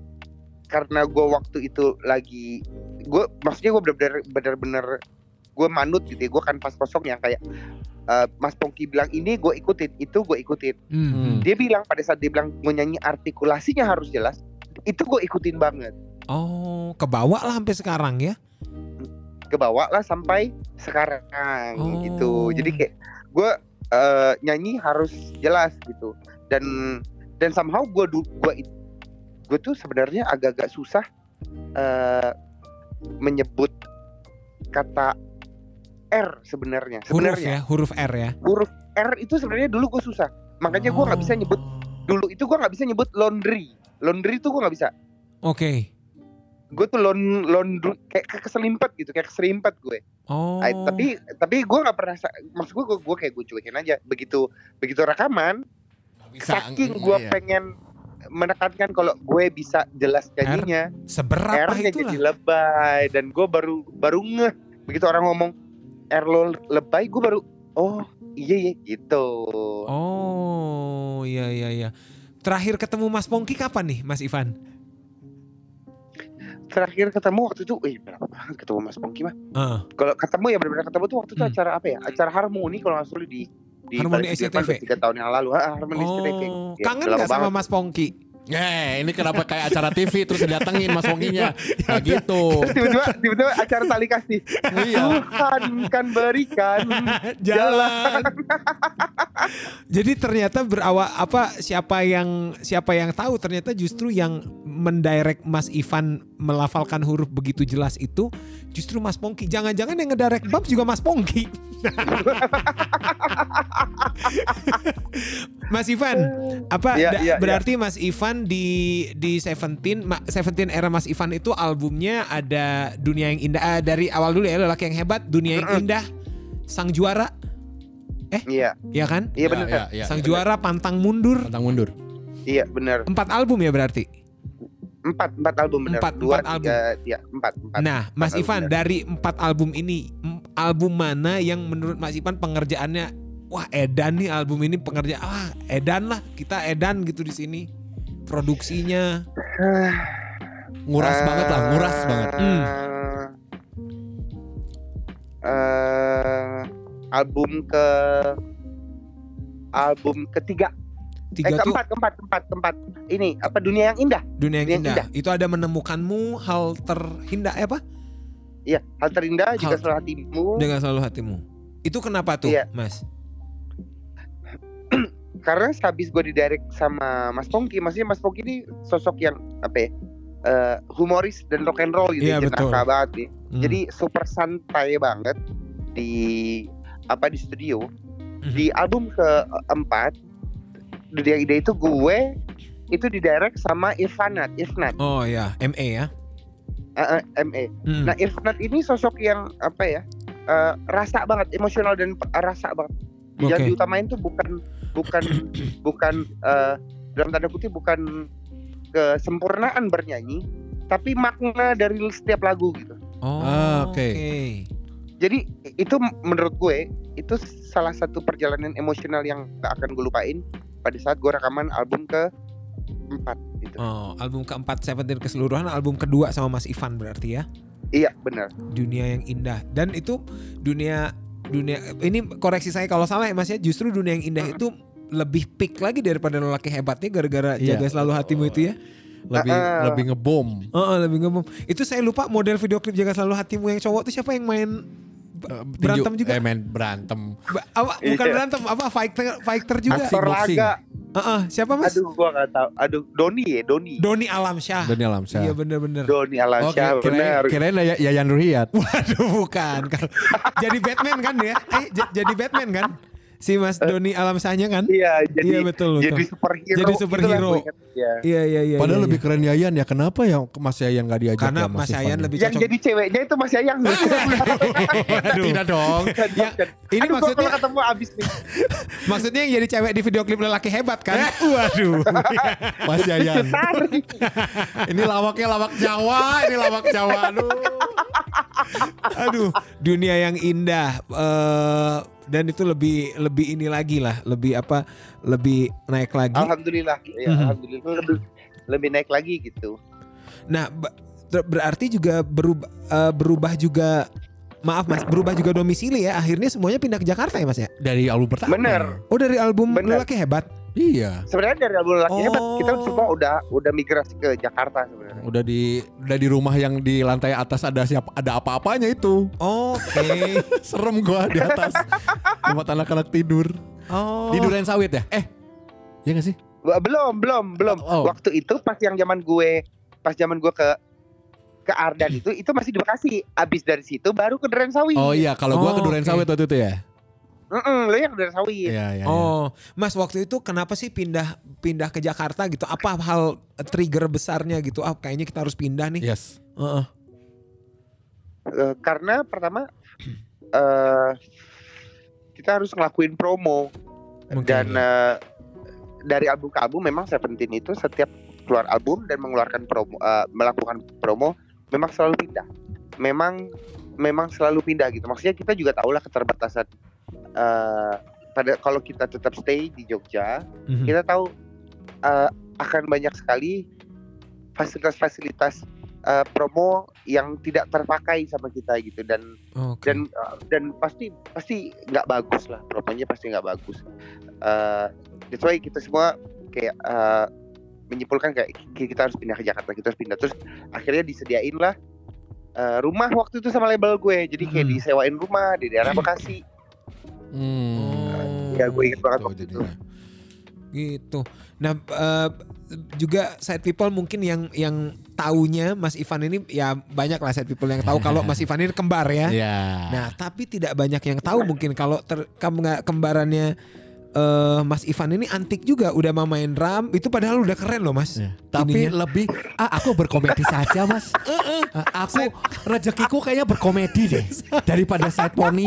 karena gue waktu itu lagi gue maksudnya gue bener-bener bener-bener gue manut gitu ya gue kan pas kosong yang kayak eh, Mas Pongki bilang ini gue ikutin itu gue ikutin Hmm. dia bilang pada saat dia bilang gue nyanyi artikulasinya harus jelas itu gue ikutin banget Oh, kebawa lah sampai sekarang ya. kebawa lah sampai sekarang Oh. gitu jadi kayak gue eh, nyanyi harus jelas gitu dan dan somehow gue gue gue tuh sebenarnya agak-agak susah eh, menyebut kata R sebenarnya Huruf sebenarnya ya, huruf R ya. huruf R itu sebenarnya dulu gue susah makanya gue nggak bisa nyebut Oh. dulu itu gue nggak bisa nyebut laundry laundry itu gue nggak bisa Oke. gue tuh lon laundry kayak kayak keselimpet gitu kayak keselimpet gue Oh. Ay, tapi tapi gue nggak pernah maksud gue gue kayak gue cuekin aja begitu begitu rekaman Bisa, saking gue iya. pengen menekankan kalau gue bisa jelas nyanyinya seberapa R-nya itu jadi lebay dan gue baru baru ngeh begitu orang ngomong R lo lebay gue baru oh iya iya gitu Oh, iya iya iya. Terakhir ketemu Mas Pongki kapan nih, Mas Ivan? Terakhir ketemu waktu itu eh berapa banget ketemu Mas Pongki mah Heeh. kalau ketemu ya benar-benar ketemu tuh waktu itu Hmm. acara apa ya acara harmoni kalau nggak salah di di Harmoni SCTV. Tiga tahun yang lalu ah, harmoni SCTV Oh, Ya, kangen udah lama gak sama. Mas Pongki? Eh, ini kenapa kayak acara TV terus didatengin Mas Wonginya? Nah gitu. tiba-tiba tiba-tiba acara tali kasih iya. Tuhan kan berikan Jalan. Jadi ternyata berawal apa siapa yang siapa yang tahu ternyata justru yang mendirect Mas Ivan melafalkan huruf begitu jelas itu justru Mas Pongki. Jangan-jangan yang ngedirect Bams juga Mas Pongki. Mas Ivan, apa Iya, da- iya, berarti Mas Ivan di di Seventeen, Seventeen era Mas Ivan itu albumnya ada Dunia yang Indah eh, dari awal dulu ya lelaki yang hebat, Dunia yang. Indah, Sang Juara, Iya, ya kan? iya benar. Ya, ya, Sang ya. Juara, Pantang Mundur, Tentang mundur. Iya benar. empat album ya berarti. Empat, empat album benar. Empat, Dua, empat tiga, ya empat, empat. Nah, Mas album, Ivan dari empat album ini, album mana yang menurut Mas Ivan pengerjaannya wah edan nih album ini pengerjaan ah edan lah kita edan gitu di sini produksinya Nguras Eh, banget lah, nguras banget. Hmm. eh, album ke album ketiga eh tiga tuh keempat keempat keempat keempat ini apa dunia yang indah dunia yang Dunia yang indah. Indah. itu ada menemukanmu hal terindah eh, apa iya hal terindah juga Hal- selalu hatimu dengan selalu hatimu itu kenapa tuh Iya. Mas karena habis gue didirect sama Mas Pongki maksudnya Mas Pongki ini sosok yang apa ya eh, humoris dan rock and roll gitu Iya, ya, jenaka banget nih. Hmm. jadi super santai banget di apa di studio Mhm. di album keempat Dunia Ide itu gue itu didirect sama Irfanat Irfanat oh ya ME ya eh, eh, ME Hmm. Nah Irfanat ini sosok yang apa ya eh, rasa banget emosional dan rasa banget. Yang Oke. diutamain tuh bukan bukan bukan eh, dalam tanda kutip bukan kesempurnaan bernyanyi, tapi makna dari setiap lagu gitu. oh Ah, oke oke. Jadi itu menurut gue itu salah satu perjalanan emosional yang gak akan gue lupain pada saat gue rekaman album ke empat gitu. oh album keempat Seventeen keseluruhan album kedua sama Mas Ivan berarti ya Iya benar. dunia yang indah dan itu dunia dunia ini koreksi saya kalau salah ya Mas ya justru dunia yang indah itu lebih peak lagi daripada lelaki hebatnya gara-gara Iya. jaga selalu hatimu itu ya. Lebih Ah. lebih ngebom. Oh, oh, lebih ngebom. Itu saya lupa model video klip jaga selalu hatimu yang cowok itu siapa yang main berantem juga? Eh, main berantem. Ba- apa bukan Iya. berantem apa fighter fighter juga. Aksi. Aktor boxing. laga. Heeh, siapa Mas? Aduh gua gak tahu. Aduh Doni ya Doni. Doni Alamsyah. Doni Alamsyah. Iya bener-bener. Doni Alamsyah kira- benar. kirain, ya- Yayan Ruhiat. Waduh bukan. jadi Batman kan dia? Eh j- jadi Batman kan? Si Mas Doni Alamsyahnya kan? Iya, jadi Iya betul betul. jadi superhero. Jadi gitu superhero. gua ingat. Iya. Iya iya iya. Padahal iya, lebih iya. keren Yayan ya. Kenapa ya Mas Yayan gak diajak karena ya Mas Ivan Yayan ya? lebih Yang cocok. jadi ceweknya itu Mas Yayang. Aduh. Tidak dong. Ya, ini Aduh, maksudnya kalau ketemu abis nih. maksudnya yang jadi cewek di video klip lelaki hebat kan? Waduh. Mas Yayan. Ini lawaknya lawak Jawa. Ini lawak Jawa. Aduh. Aduh, dunia yang indah eh dan itu lebih lebih ini lagi lah, lebih apa? Lebih naik lagi. Alhamdulillah. Ya, Mhm. alhamdulillah lebih lebih naik lagi gitu. Nah, berarti juga berubah eh, berubah juga maaf Mas, berubah juga domisili ya. Akhirnya semuanya pindah ke Jakarta ya Mas ya? Dari album pertama. Bener. Oh, dari album Bener. Lelaki Hebat. Iya. Sebenarnya dari album laki hebat kita Oh. semua udah udah migrasi ke Jakarta sebenarnya. Udah di udah di rumah yang di lantai atas ada siapa ada apa-apanya itu. Oke. Serem gua di atas. Tempat anak-anak tidur. Oh. Di Duren Sawit ya? Eh. Iya gak sih? Belum, belum, belum. Oh. Waktu itu pas yang zaman gue pas zaman gue ke ke Ardan itu itu masih di Bekasi. Abis dari situ baru ke Duren Sawit. Oh iya, kalau gua Oh, ke Duren oke. Sawit waktu itu ya. Yang ke Duren Sawit. Iya, iya. iya. Oh, Mas waktu itu kenapa sih pindah pindah ke Jakarta gitu? Apa hal trigger besarnya gitu? Ah, kayaknya kita harus pindah nih. Yes. Heeh. Eh, karena pertama eh kita harus ngelakuin promo Oke. dan eh, dari album ke album memang Seventeen itu setiap keluar album dan mengeluarkan promo eh, melakukan promo memang selalu pindah. Memang memang selalu pindah gitu. Maksudnya kita juga tahu lah keterbatasan eh pada kalau kita tetap stay di Jogja, Mhm. kita tahu eh, akan banyak sekali fasilitas-fasilitas eh, promo yang tidak terpakai sama kita gitu dan Oke. dan uh, dan pasti pasti nggak bagus lah promonya pasti nggak bagus uh, that's why kita semua kayak uh, menyimpulkan kayak ki- kita harus pindah ke Jakarta kita harus pindah terus akhirnya disediain lah uh, rumah waktu itu sama label gue jadi kayak Hmm. disewain rumah di daerah Bekasi Hmm. Ya gue inget banget Tuh, waktu itu jadinya. Gitu. Nah, eh, juga side people mungkin yang yang taunya Mas Ivan ini ya banyak lah side people yang tahu kalau Mas Ivan ini kembar ya. Iya. Nah, tapi tidak banyak yang tahu mungkin kalau ter, kem- kembarannya eh, Mas Ivan ini antik juga udah mau main drum itu padahal udah keren loh Mas. Iya. Tapi Ininya. lebih ah aku berkomedi saja mas. Ah, aku rezekiku kayaknya berkomedi deh daripada side pony.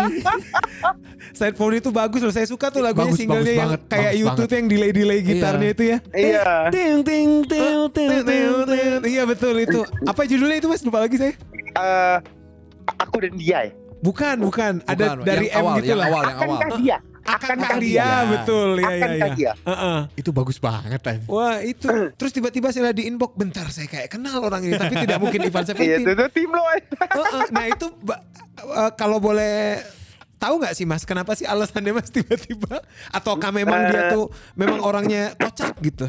Side phone itu bagus loh. Saya suka tuh lagunya Bagus, singlenya bagus yang banget, kayak bagus YouTube banget. tuh yang delay-delay gitarnya itu ya. Iya. Ting ting ting ting ting ting. Iya betul itu. Apa judulnya itu Mas? Lupa lagi saya. Eh, aku dan dia ya. Bukan, bukan. Ada Bukan, dari yang M awal, gitu yang lah. awal, yang awal. Akankah dia? Akankah dia, dia? betul. Iya, iya, Akankah iya. dia? Heeh. Itu bagus banget kan. Wah itu Terus tiba-tiba saya di inbox Bentar saya kayak kenal orang ini Tapi tidak mungkin Ivan Iya, Seventeen itu tim lo. eh. Nah itu eh, Kalau boleh Tahu nggak sih mas Kenapa sih alasannya mas tiba-tiba Ataukah memang dia Eh. tuh Memang orangnya kocak gitu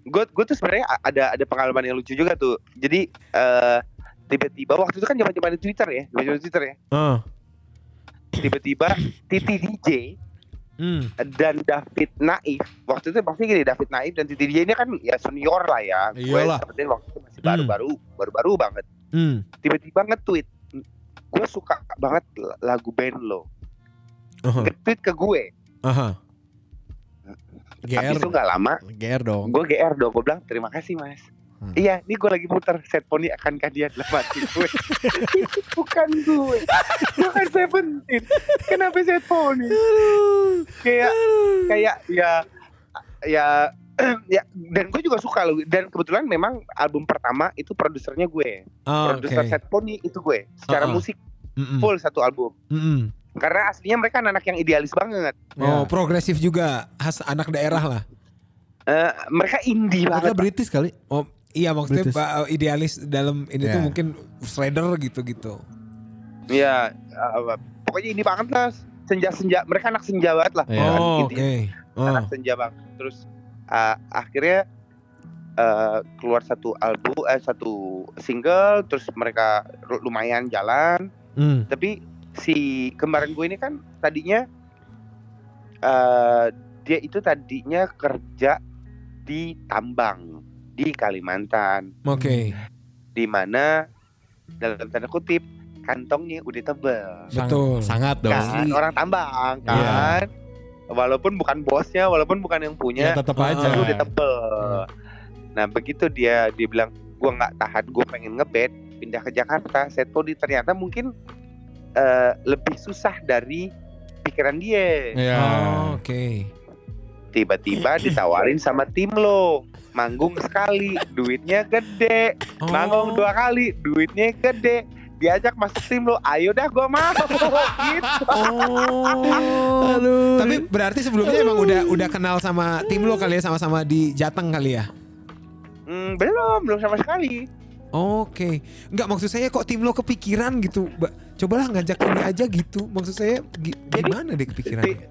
Gue gue tuh sebenarnya ada ada pengalaman yang lucu juga tuh. Jadi eh tiba-tiba waktu itu kan zaman zaman Twitter ya, zaman Twitter ya. Tiba-tiba Titi DJ Hmm. dan David Naif waktu itu pasti gini David Naif dan Titi DJ ini kan ya senior lah ya. Gue Iyalah. sebenarnya waktu itu masih baru-baru, baru-baru banget. Hmm. Tiba-tiba nge-tweet, gue suka banget lagu band lo. Aha. Nge-tweet ke gue. Aha. GR. Habis itu nggak lama, GR dong. gue GR dong. Gue bilang terima kasih mas. Hmm. Iya, ini gue lagi muter set poni akankah dia dalam hati gue. Itu bukan gue, bukan Seventeen. Kenapa set poni? Kayak kayak ya ya ya dan gue juga suka loh dan kebetulan memang album pertama itu produsernya gue Oh, produser Oke. set poni itu gue secara Uh-uh. musik Mm-mm. full satu album Mm-mm. karena aslinya mereka anak yang idealis banget Oh Ya. progresif juga Khas anak daerah lah Eh, mereka indie Mereka banget British kali. Oh iya maksudnya British. Idealis dalam ini tuh Ya. mungkin shredder gitu-gitu. ya eh, pokoknya indie banget lah senja-senja mereka anak senja banget lah Iya. Oh oke. Oh. anak senja banget terus uh, akhirnya uh, keluar satu album eh satu single terus mereka lumayan jalan Hmm. tapi si kembaran gue ini kan tadinya uh, dia itu tadinya kerja di tambang di Kalimantan Oke. di mana dalam tanda kutip kantongnya udah tebel Betul. Sangat dong. kan Asli. orang tambang Iya. kan walaupun bukan bosnya walaupun bukan yang punya Ya tetap aja. udah tebel. Nah begitu dia dia bilang gue nggak tahan gue pengen ngeband pindah ke Jakarta. Set Podi ternyata mungkin eh, lebih susah dari pikiran dia. Iya. Oh, Oke. Tiba-tiba ditawarin sama tim lo manggung sekali duitnya gede Oh. manggung dua kali duitnya gede diajak masuk tim lo ayo dah gue mau gitu Oh. Aduh. Tapi berarti sebelumnya emang udah udah kenal sama tim lo kali ya sama-sama di Jateng kali ya? Hmm, belum belum sama sekali Oke. Enggak maksud saya kok tim lo kepikiran gitu. Ba- Cobalah ngajak ini aja gitu. Maksud saya gi- gimana deh kepikirannya?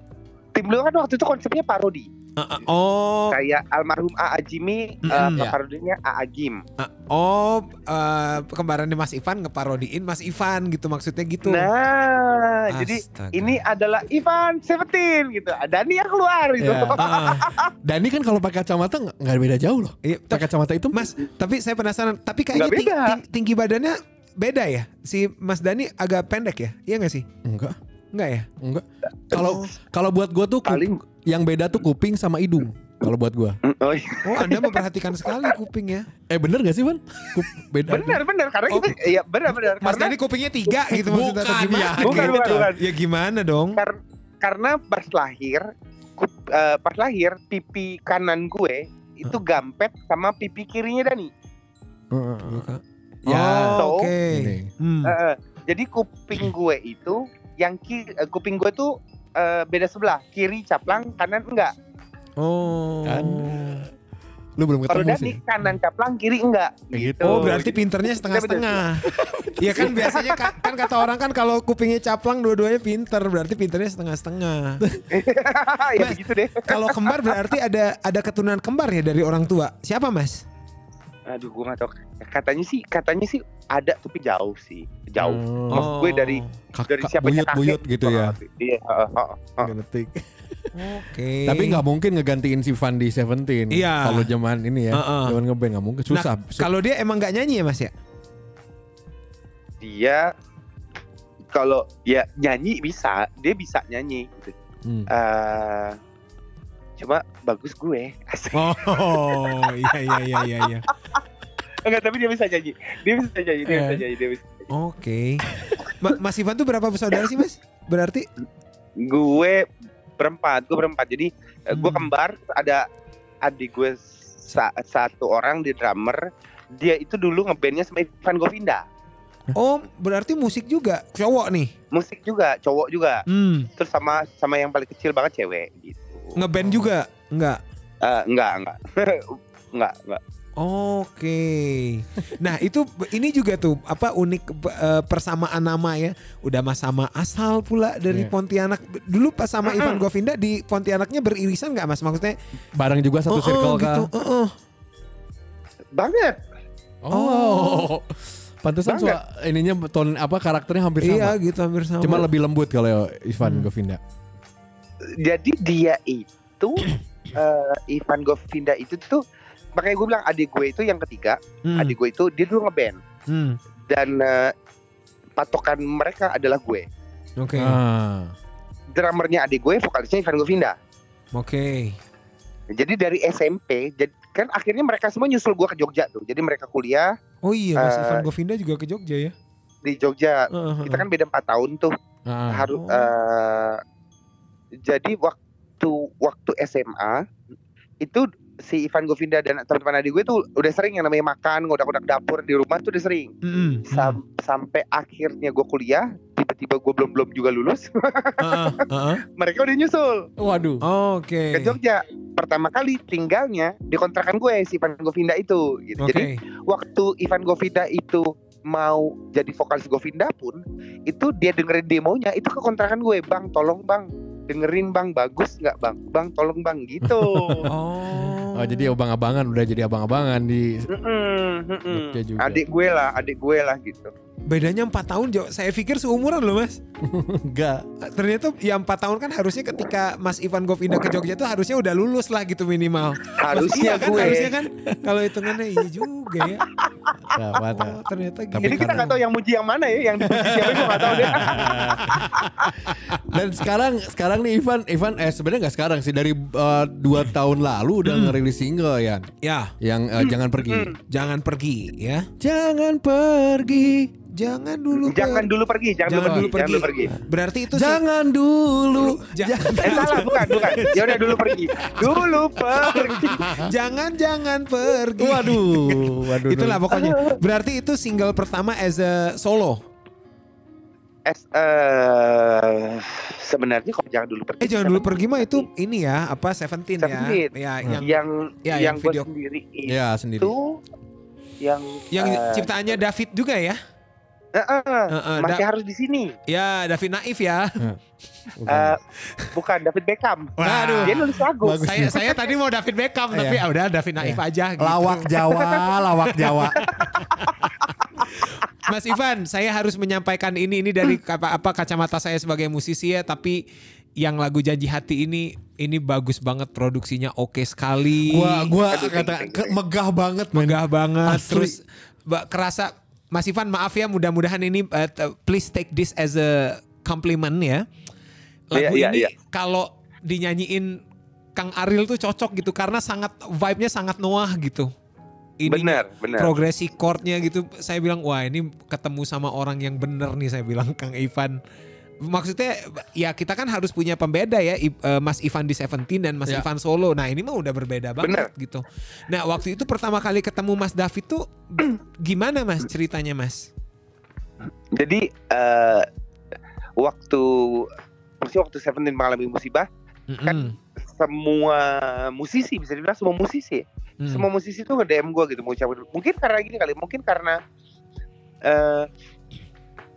tim lo kan waktu itu konsepnya parodi Ah, ah, oh, kayak almarhum A.A. Jimmy Mm-mm, eh, ya. parodinya A.A. Gim ah, oh, eh, kembarannya Mas Ivan ngeparodiin Mas Ivan gitu maksudnya gitu. Nah, jadi Astaga. ini adalah Ivan Seventeen gitu. Dani yang keluar gitu. Ya. Ah, ah. Dani kan kalau pakai kacamata nggak beda jauh loh. Iya, Pakai kacamata itu Mas, tapi saya penasaran. Tapi kayaknya ting- ting- tinggi badannya beda ya. Si Mas Dani agak pendek ya? Iya nggak sih? enggak, Enggak ya? enggak. Kalau kalau buat gua tuh Paling yang beda tuh kuping sama hidung. Kalau buat gua. oh, iya. Oh, Anda memperhatikan sekali kupingnya. Eh bener gak sih Van? Kup, beda. benar benar karena Oh. kita iya benar benar Mas karena Dani kupingnya tiga gitu maksudnya atau Bukan, gimana? ya. Bukan, gitu. bukan, bukan. Ya gimana dong? kar- karena pas lahir kup- eh, pas lahir pipi kanan gue itu gampet sama pipi kirinya Dani. Buka. Ya. Oh, Oke. Hmm. Jadi kuping gue itu yang kiri eh, kuping gue tuh eh, beda sebelah, kiri caplang, kanan enggak. Oh. Kan. Lu belum Kalau ketemu Dani sih. kanan caplang, kiri enggak. Kayak gitu. Oh berarti pinternya setengah-setengah. Iya kan biasanya ka- kan kata orang kan kalau kupingnya caplang dua-duanya pinter berarti pinternya setengah-setengah. ya begitu deh. Kalau kembar berarti ada ada keturunan kembar ya dari orang tua. Siapa mas? Aduh, gue nggak tahu. Katanya sih, katanya sih ada tapi jauh sih, jauh. Oh. Maksud gue dari- Kakak Dari siapanya kakek. buyut-buyut gitu ya. Iya, heeh, heeh, heeh. Genetik. Oke. Tapi nggak mungkin ngegantiin si Van di Seventeen. Iya. Kalau zaman ini ya, Heeh. zaman ngeband nggak mungkin. Susah. Nah, kalau dia emang nggak nyanyi ya mas ya? Dia kalau ya nyanyi bisa, dia bisa nyanyi. Gitu. Hmm. Eh, cuma bagus gue. Asik. Oh iya iya iya iya. iya. Enggak, tapi dia bisa nyanyi. Dia bisa nyanyi, dia Eh. bisa nyanyi, dia bisa. nyanyi. Oke. Ma- Mas Ivan tuh berapa bersaudara sih mas? Berarti? Gue berempat, gue berempat. Jadi eh, gue Hmm. kembar, ada adik gue sa- satu orang di drummer. Dia itu dulu ngebandnya sama Ivan Govinda. Oh berarti musik juga cowok nih. Musik juga, cowok juga. Hmm. Terus sama sama yang paling kecil banget cewek gitu. Ngeband juga? Enggak. Eh, enggak, enggak. enggak, enggak. Oke. Nah itu ini juga tuh apa unik eh, persamaan nama ya. Udah mas sama asal pula dari Iya. Pontianak. Dulu pas sama Ivan Govinda di Pontianaknya beririsan nggak mas? Maksudnya? Bareng juga satu oh, circle oh, kah? gitu. Oh, oh. Banget. Oh. Pantesan Banget. soal ininya ton apa karakternya hampir Iya sama. gitu hampir sama. Cuma lebih lembut kalau Ivan Hmm. Govinda. Jadi dia itu eh, Ivan Govinda itu tuh makanya gue bilang adik gue itu yang ketiga, Hmm, adik gue itu dia dulu ngeband hmm, dan eh, patokan mereka adalah gue. Oke. Ah. Drummernya adik gue, vokalisnya Ivan Govinda. Oke. Jadi dari SMP, jadi kan akhirnya mereka semua nyusul gue ke Jogja tuh. Jadi mereka kuliah Oh iya Mas Eh, Ivan Govinda juga ke Jogja ya. di Jogja. Heeh, Kita kan beda 4 tahun tuh. Ah. Harus Oh. eh, jadi waktu waktu SMA itu si Ivan Govinda dan teman-teman adik gue tuh udah sering yang namanya makan, ngodak-ngodak dapur di rumah tuh udah sering. Mm-mm. Sam- sampai akhirnya gue kuliah, tiba-tiba gue belum belum juga lulus, Heeh, heeh. mereka udah nyusul Waduh. Oke. ke Jogja. Pertama kali tinggalnya di kontrakan gue si Ivan Govinda itu. Gitu. Oke. Jadi waktu Ivan Govinda itu mau jadi vokalis Govinda pun itu dia dengerin demonya itu ke kontrakan gue bang tolong bang dengerin bang bagus nggak bang bang tolong bang gitu Oh. Oh, jadi abang-abangan udah jadi abang-abangan di Mm-mm, mm-mm. Jogja juga. adik gue lah adik gue lah gitu Bedanya 4 tahun Jo. Saya pikir seumuran loh Mas. enggak. Ternyata ya 4 tahun kan harusnya ketika Mas Ivan Govinda ke Jogja tuh harusnya udah lulus lah gitu minimal. Mas, iya harusnya kan gue harusnya kan kalau hitungannya iya juga ya. Dapat. Oh, ternyata gitu. Tapi ini kita nggak tahu yang muji yang mana ya yang dipuji siapa gue nggak tahu deh Dan sekarang sekarang nih Ivan Ivan eh sebenarnya nggak sekarang sih dari eh, dua tahun lalu udah ngerilis single ya Ya, yang eh, jangan pergi. jangan pergi ya. Jangan pergi. Jangan dulu jangan per- dulu pergi jangan, jangan dulu dulu pergi pergi. jangan dulu pergi Berarti itu sih Jangan dulu. jangan eh salah bukan bukan ya udah dulu pergi dulu pergi jangan jangan pergi. Waduh, waduh. Itulah pokoknya. Berarti itu single pertama as a solo. es eh sebenarnya kalau jangan dulu pergi Eh jangan dulu pergi mah itu ini ya apa Seventeen ya. Seventeen. Ya Hmm. yang yang Ya, yang, yang gue video- sendiri Ya sendiri. itu yang yang eh, ciptaannya David juga ya. Eh, eh, Heeh, masih Da- harus di sini ya David Naif ya. Eh, bukan David Beckham Waduh. dia nulis lagu Bagus. saya saya tadi mau David Beckham tapi Iya. ah udah David Naif aja gitu. Lawak Jawa, lawak Jawa. Mas Ivan, saya harus menyampaikan ini ini dari apa, apa kacamata saya sebagai musisi ya, tapi yang lagu Janji Hati ini ini bagus banget produksinya oke sekali. Gua gua kata ke- megah banget megah banget Asli. terus ba- kerasa Mas Ivan maaf ya mudah-mudahan ini uh, please take this as a compliment ya. Lagu Iya, iya, ini iya. kalau dinyanyiin Kang Aril tuh cocok gitu karena sangat vibe-nya sangat Noah gitu. Ini bener bener progresi chordnya gitu saya bilang wah ini ketemu sama orang yang bener nih saya bilang Kang Ivan maksudnya ya kita kan harus punya pembeda ya eh, Mas Ivan di Seventeen dan Mas Ya. Ivan solo nah ini mah udah berbeda banget gitu nah waktu itu pertama kali ketemu Mas David tuh gimana Mas ceritanya Mas jadi eh waktu maksudnya waktu Seventeen mengalami musibah Mm-mm. semua musisi bisa dibilang semua musisi Mm. semua musisi tuh nge-DM gue gitu mau ucapin mungkin karena gini kali mungkin karena eh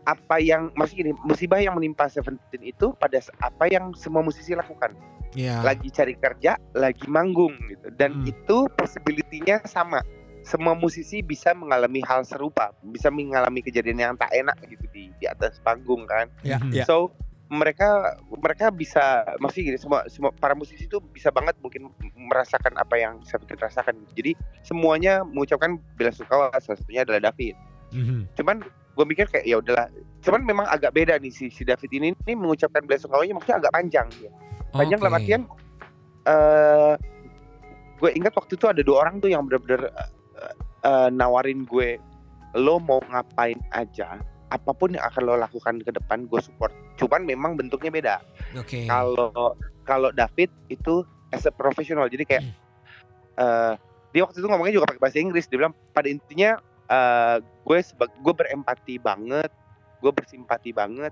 apa yang maksudnya gini musibah yang menimpa Seventeen itu pada apa yang semua musisi lakukan ya lagi cari kerja lagi manggung gitu dan Hmm. itu possibility-nya sama semua musisi bisa mengalami hal serupa bisa mengalami kejadian yang tak enak gitu di di atas panggung kan Ya, Mhm. ya. so mereka mereka bisa maksudnya gini semua semua para musisi itu bisa banget mungkin merasakan apa yang saya rasakan jadi semuanya mengucapkan bela sungkawa salah satunya adalah David Mhm. cuman gue mikir kayak ya udahlah cuman memang agak beda nih si, si David ini ini mengucapkan bela sungkawanya maksudnya agak panjang ya. panjang dalam Oke. artian eh gue ingat waktu itu ada dua orang tuh yang bener-bener eh, eh, nawarin gue lo mau ngapain aja apa pun yang akan lo lakukan ke depan gue support cuman memang bentuknya beda Oke. kalau kalau David itu as a professional jadi kayak eh dia waktu itu ngomongnya juga pakai bahasa Inggris dia bilang pada intinya eh gue gue berempati banget gue bersimpati banget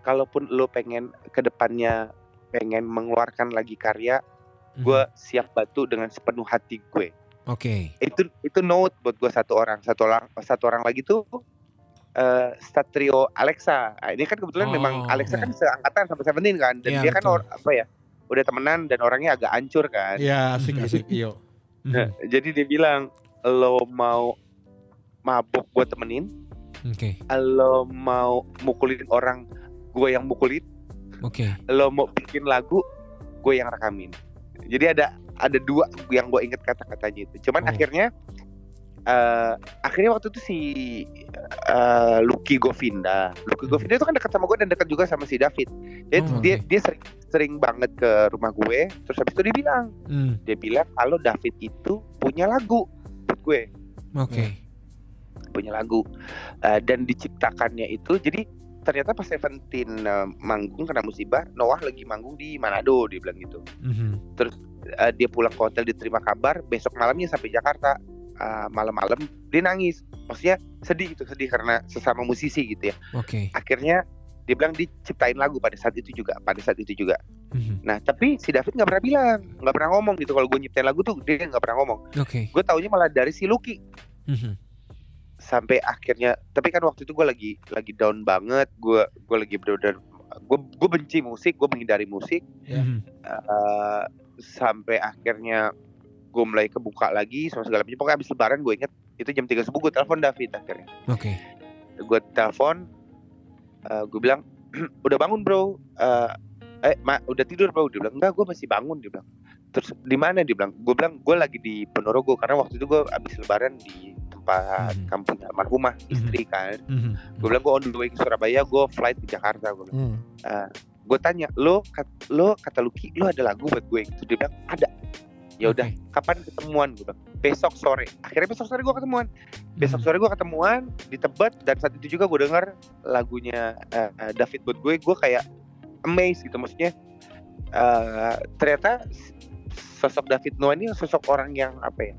kalaupun lo pengen ke depannya pengen mengeluarkan lagi karya Mhm. gue siap bantu dengan sepenuh hati gue Oke. itu itu note buat gue satu orang satu orang satu orang lagi tuh eh Statrio Alexa Nah, ini kan kebetulan Oh, memang Alexa ya. kan seangkatan sampai Seventeen kan dan Iya, dia kan betul. or- apa ya udah temenan dan orangnya agak hancur kan Iya asik asik iyo. Nah, Mhm. jadi dia bilang lo mau mabuk gue temenin Oke. lo mau mukulin orang gue yang mukulin Oke. lo mau bikin lagu gue yang rekamin jadi ada ada dua yang gue inget kata-katanya itu cuman Oh. akhirnya eh akhirnya waktu itu si eh Lucky Govinda Lucky Hmm. Govinda itu kan dekat sama gue dan dekat juga sama si David jadi Oh, dia oke. dia sering sering banget ke rumah gue terus habis itu dia bilang Hmm. dia bilang kalau David itu punya lagu buat gue Oke. Punya lagu Eh, dan diciptakannya itu jadi ternyata pas Seventeen eh, manggung kena musibah Noah lagi manggung di Manado dia bilang gitu Mhm. Eh, dia pulang ke hotel diterima kabar besok malamnya sampai Jakarta eh, malam-malam dia nangis maksudnya sedih gitu sedih karena sesama musisi gitu ya Oke. akhirnya dia bilang diciptain lagu pada saat itu juga pada saat itu juga Mhm. nah tapi si David nggak pernah bilang nggak pernah ngomong gitu kalau gue nyiptain lagu tuh dia nggak pernah ngomong Oke. gue taunya malah dari si Lucky Mhm. Sampai akhirnya tapi kan waktu itu gue lagi lagi down banget gue gue lagi bener-bener gue gue benci musik gue menghindari musik. Ya. Mhm. eh, sampai akhirnya gue mulai kebuka lagi sama segala macam. Pokoknya abis lebaran gue inget itu jam 3 subuh gue telepon David akhirnya. Oke. gue telepon eh, gue bilang udah bangun bro. Eh, eh ma, udah tidur bro. Dia bilang enggak gue masih bangun. Dia bilang terus di mana? Dia bilang gue bilang gue lagi di Ponorogo karena waktu itu gue abis lebaran di tempat Hmm. kampung almarhumah istri kan Mhm. gue bilang gue on the way ke Surabaya gue flight ke Jakarta gue bilang Hmm. gue tanya lo kat- lo kata Lucky lo ada lagu buat gue gitu dia bilang ada ya udah Oke. kapan ketemuan gue bilang besok sore akhirnya besok sore gue ketemuan besok Mhm. sore gue ketemuan di Tebet dan saat itu juga gue denger lagunya eh, eh, David buat gue gue kayak amazed gitu maksudnya eh, ternyata sosok David Noah ini sosok orang yang apa ya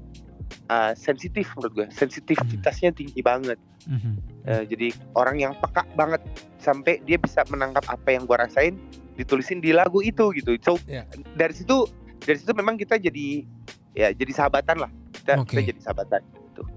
eh, sensitif menurut gue sensitivitasnya tinggi banget Mhm. Eh, jadi orang yang peka banget sampai dia bisa menangkap apa yang gua rasain ditulisin di lagu itu gitu. So Ya. dari situ dari situ memang kita jadi ya jadi sahabatan lah. Kita, Oke. kita jadi sahabatan.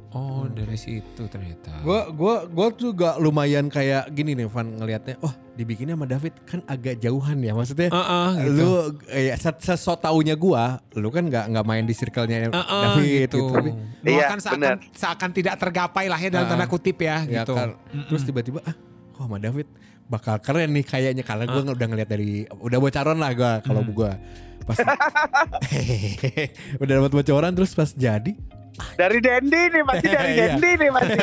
Oh, dari situ ternyata. Gue gua gua juga lumayan kayak gini nih Van ngelihatnya. Oh dibikinnya sama David kan agak jauhan ya maksudnya. Heeh, gitu. Lu ya sesok taunya gua, lu kan nggak nggak main di circle-nya Heeh, David gitu. gitu. Tapi Lu Iya, akan seakan, seakan tidak tergapai lah ya dalam Ah. tanda kutip ya, ya gitu. kan, Mm-mm. terus tiba-tiba ah kok sama David bakal keren nih kayaknya karena gua udah ngeliat dari udah bocoran lah gua kalau Hmm. gua pas udah dapat bocoran terus pas jadi Dari Dendi nih masih dari Iya. Dendi nih masih.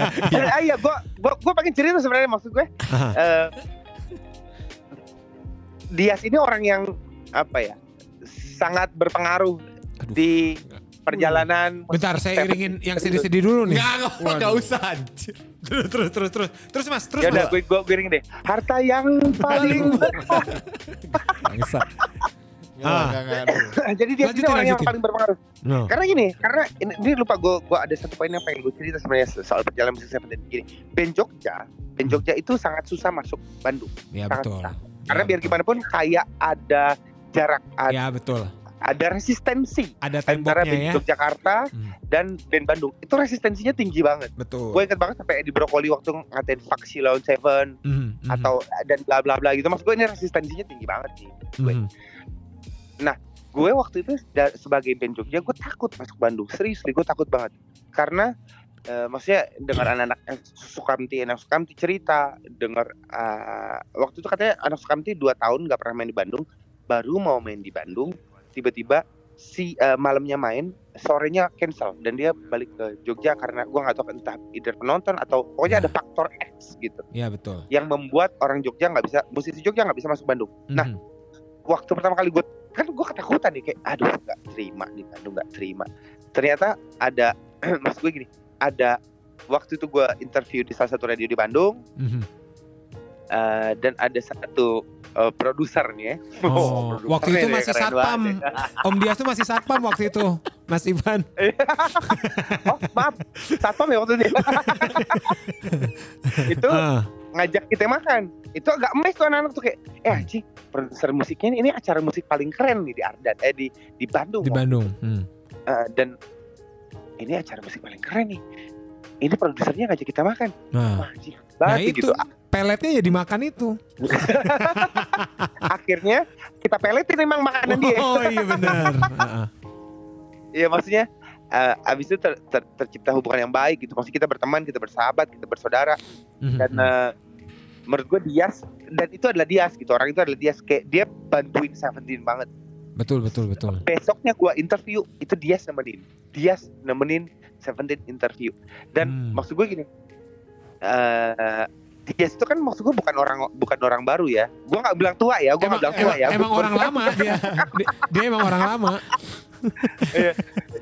Ah iya gua gua gua pengen cerita sebenarnya maksud gue. Eh, Dias ini orang yang apa ya? sangat berpengaruh Aduh. di perjalanan Bentar, saya iringin yang sedih-sedih dulu nih. nggak nggak nggak Waduh. usah. Terus, terus, terus, terus. Terus mas, terus Ya udah mas. gue gue giring deh. Harta yang paling Bangsa. Ah. Jadi dia Lanjutin, orang yang lanjutin. paling berpengaruh. No. Karena gini, karena ini, ini lupa gue gue ada satu poin yang pengen gue cerita sebenarnya soal perjalanan musik saya penting gini. Band Jogja, band Jogja itu sangat susah masuk Bandung. Ya Sangat betul. susah. Karena Ya, biar betul. gimana pun kayak ada jarak, ada, Ya betul. ada resistensi Ada antara band ya. Yogyakarta Hmm. dan band Bandung. Itu resistensinya tinggi banget. Betul. Gue inget banget sampai di Brokoli waktu ngatain Faksi Lawan Seven Mhm, mhm, atau dan bla bla bla gitu. Maksud gue ini resistensinya tinggi banget nih. gue. Mhm. gue waktu itu sebagai band Jogja gue takut masuk Bandung serius gue takut banget karena eh, maksudnya dengar anak-anak eh, Sukamti anak Sukamti cerita dengar eh, waktu itu katanya anak Sukamti dua tahun nggak pernah main di Bandung baru mau main di Bandung tiba-tiba si eh, malamnya main sorenya cancel dan dia balik ke Jogja karena gua nggak tahu entah either penonton atau pokoknya ada faktor X gitu Iya betul. yang membuat orang Jogja nggak bisa musisi Jogja nggak bisa masuk Bandung Nah, Mhm. waktu pertama kali gue kan gue ketakutan nih kayak aduh nggak terima nih Bandung nggak terima ternyata ada maksud gue gini ada waktu itu gue interview di salah satu radio di Bandung Mhm. eh, dan ada satu eh, produsernya Oh, produsernya waktu itu deh, masih satpam. ya. Om Dias tuh masih satpam waktu itu, Mas Ivan. oh maaf satpam ya waktu itu itu Ah, ngajak kita makan itu agak emes tuh anak-anak tuh kayak eh anjing produser musiknya ini, ini acara musik paling keren nih di Ardan eh di di Bandung di Bandung. Hmm. Eh, dan ini acara musik paling keren nih. Ini produsernya ngajak kita makan. Nah, Wah, anjing, nah itu gitu. peletnya ya dimakan itu. Akhirnya kita peletin memang makanan dia. Oh iya benar. Iya maksudnya eh, abis itu ter- ter- tercipta hubungan yang baik gitu. Maksudnya kita berteman, kita bersahabat, kita bersaudara. Mhm. Dan eh, menurut gue Dias dan itu adalah Dias gitu. Orang itu adalah Dias kayak dia bantuin Seventeen banget. betul betul betul. Besoknya gue interview itu Dias nemenin. Dias nemenin Seventeen interview. Dan Hmm. maksud gue gini eh Dias itu kan maksud gue bukan orang bukan orang baru ya gue nggak bilang tua ya gue nggak bilang tua emang, ya emang Gua- orang lama dia. dia. Dia emang orang lama.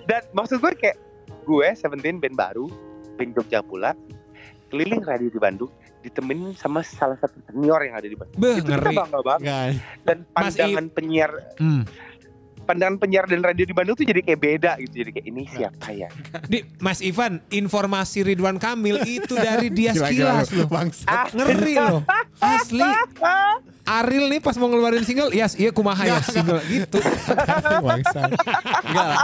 dan maksud gue kayak gue Seventeen band baru band Jogja pula keliling radio di Bandung ditemenin sama salah satu senior yang ada di Bandung Beh, itu kita ngeri. bangga banget dan Mas pandangan penyiar Hmm. Pandangan penyiar dan radio di Bandung tuh jadi kayak beda gitu jadi kayak ini siapa ya Di, Mas Ivan, informasi Ridwan Kamil itu dari dia sekilas loh. Bangsa. Ah. Ngeri loh. Asli. Aril nih pas mau ngeluarin single, yes, iya kumaha ya single gitu. Bangsa. Enggak.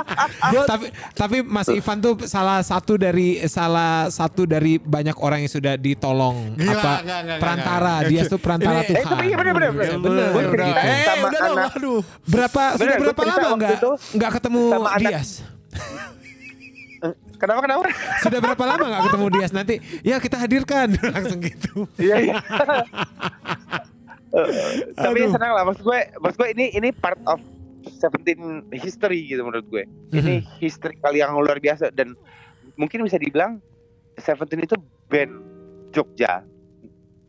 Tapi tapi Mas Ivan tuh salah satu dari salah satu dari banyak orang yang sudah ditolong Gila, apa enggak, enggak, perantara enggak. dia tuh perantara Ini- Tuhan. Eh, tapi iya bener, bener, bener. Iya, Bener, bener, bener. Eh, sama udah dong, anak- aduh. berapa sudah Bener, cerita lama waktu enggak itu enggak ketemu sama anak- Dias? kenapa kenapa Sudah berapa lama enggak ketemu Dias? Nanti ya kita hadirkan langsung gitu. Iya iya. Tapi Aduh. senang lah maksud gue, maksud gue ini ini part of Seventeen history gitu menurut gue. Ini history kali yang luar biasa dan mungkin bisa dibilang Seventeen itu band Jogja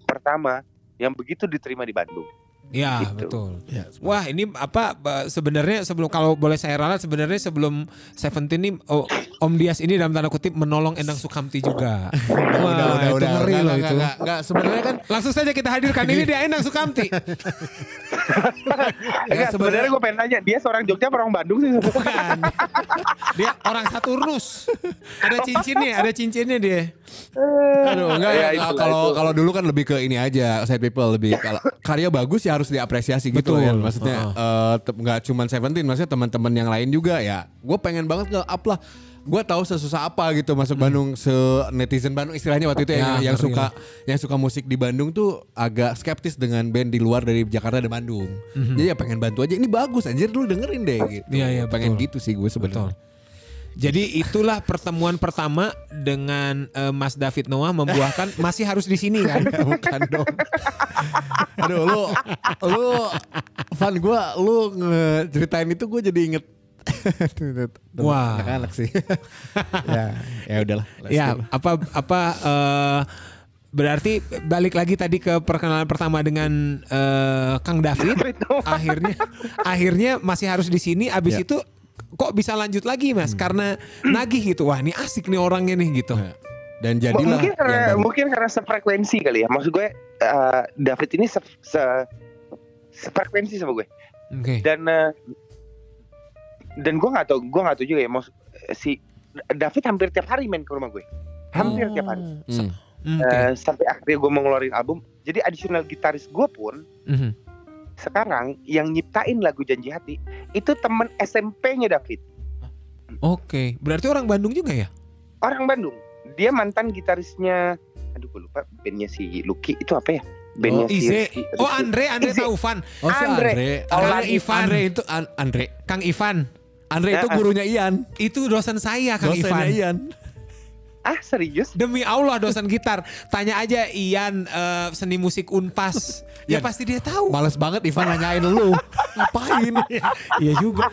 pertama yang begitu diterima di Bandung. Ya, Gitu. betul. Ya, Wah, ini apa sebenarnya sebelum kalau boleh saya ralat sebenarnya sebelum Seventeen ini oh, Om Dias ini dalam tanda kutip menolong Endang Sukamti juga. Wah, itu ngeri Enggak, loh enggak, itu. enggak, enggak. Sebenarnya kan Langsung saja kita hadirkan ini dia Endang Sukamti. Enggak, sebenarnya gue pengen nanya, dia seorang Jogja apa orang Bandung sih? Bukan. Dia orang Saturnus. Ada cincinnya, ada cincinnya dia. Aduh, enggak Ya, ya, itulah, kalau itu. kalau dulu kan lebih ke ini aja side people lebih kalau karya bagus ya harus diapresiasi gitu Betul. ya. Maksudnya eh, nggak cuman Seventeen, maksudnya teman-teman yang lain juga ya. Gue pengen banget nge up lah. Gue tahu sesusah apa gitu masuk Bandung se netizen Bandung istilahnya waktu itu Ya, yang, yang ngeri suka yang suka musik di Bandung tuh agak skeptis dengan band di luar dari Jakarta dan Bandung. Jadi ya pengen bantu aja. Ini bagus anjir lu dengerin deh gitu. Iya, iya, pengen betul. gitu sih gue sebenarnya. Jadi itulah pertemuan pertama dengan eh, Mas David Noah membuahkan masih harus di sini kan? Bukan dong. Aduh lu lu fan gue lu ngeceritain itu gue jadi inget Wah. anak-anak sih. ya, ya udahlah. let's ya, go. apa apa eh, berarti balik lagi tadi ke perkenalan pertama dengan eh, Kang David. akhirnya akhirnya masih harus di sini abis Ya. itu kok bisa lanjut lagi Mas karena nagih gitu. Wah, ini asik nih orangnya nih gitu. Ya. Dan jadilah mungkin karena yang baru. mungkin karena sefrekuensi kali ya. Maksud gue eh, David ini se, se- sefrekuensi sama gue. Oke. Dan eh, dan gue nggak tahu gue nggak tahu juga ya. Maksud si David hampir tiap hari main ke rumah gue. Hampir tiap hari. Hmm. Hmm. Eh, sampai akhirnya gue mau ngeluarin album. Jadi additional gitaris gue pun Mhm. Sekarang yang nyiptain lagu Janji Hati itu temen SMP-nya David. Oke, berarti orang Bandung juga ya? Orang Bandung. Dia mantan gitarisnya aduh gue lupa bandnya si Lucky itu apa ya? Bandnya si Ize. Rizky- Oh. Andre, Andre Ize. Taufan. Oh si Andre. Andre. Oh, Andre, lagi Ivan. Andre itu An- Andre. Kang Ivan. Andre itu Ya, ah. gurunya Ian. Itu dosen saya Kang Dosennya Ivan. Ian. Ah serius? Demi Allah dosen gitar. Tanya aja Ian eh, seni musik Unpas. ya Ian. pasti dia tahu. Males banget Ivan nanyain lu. Ngapain? Iya juga.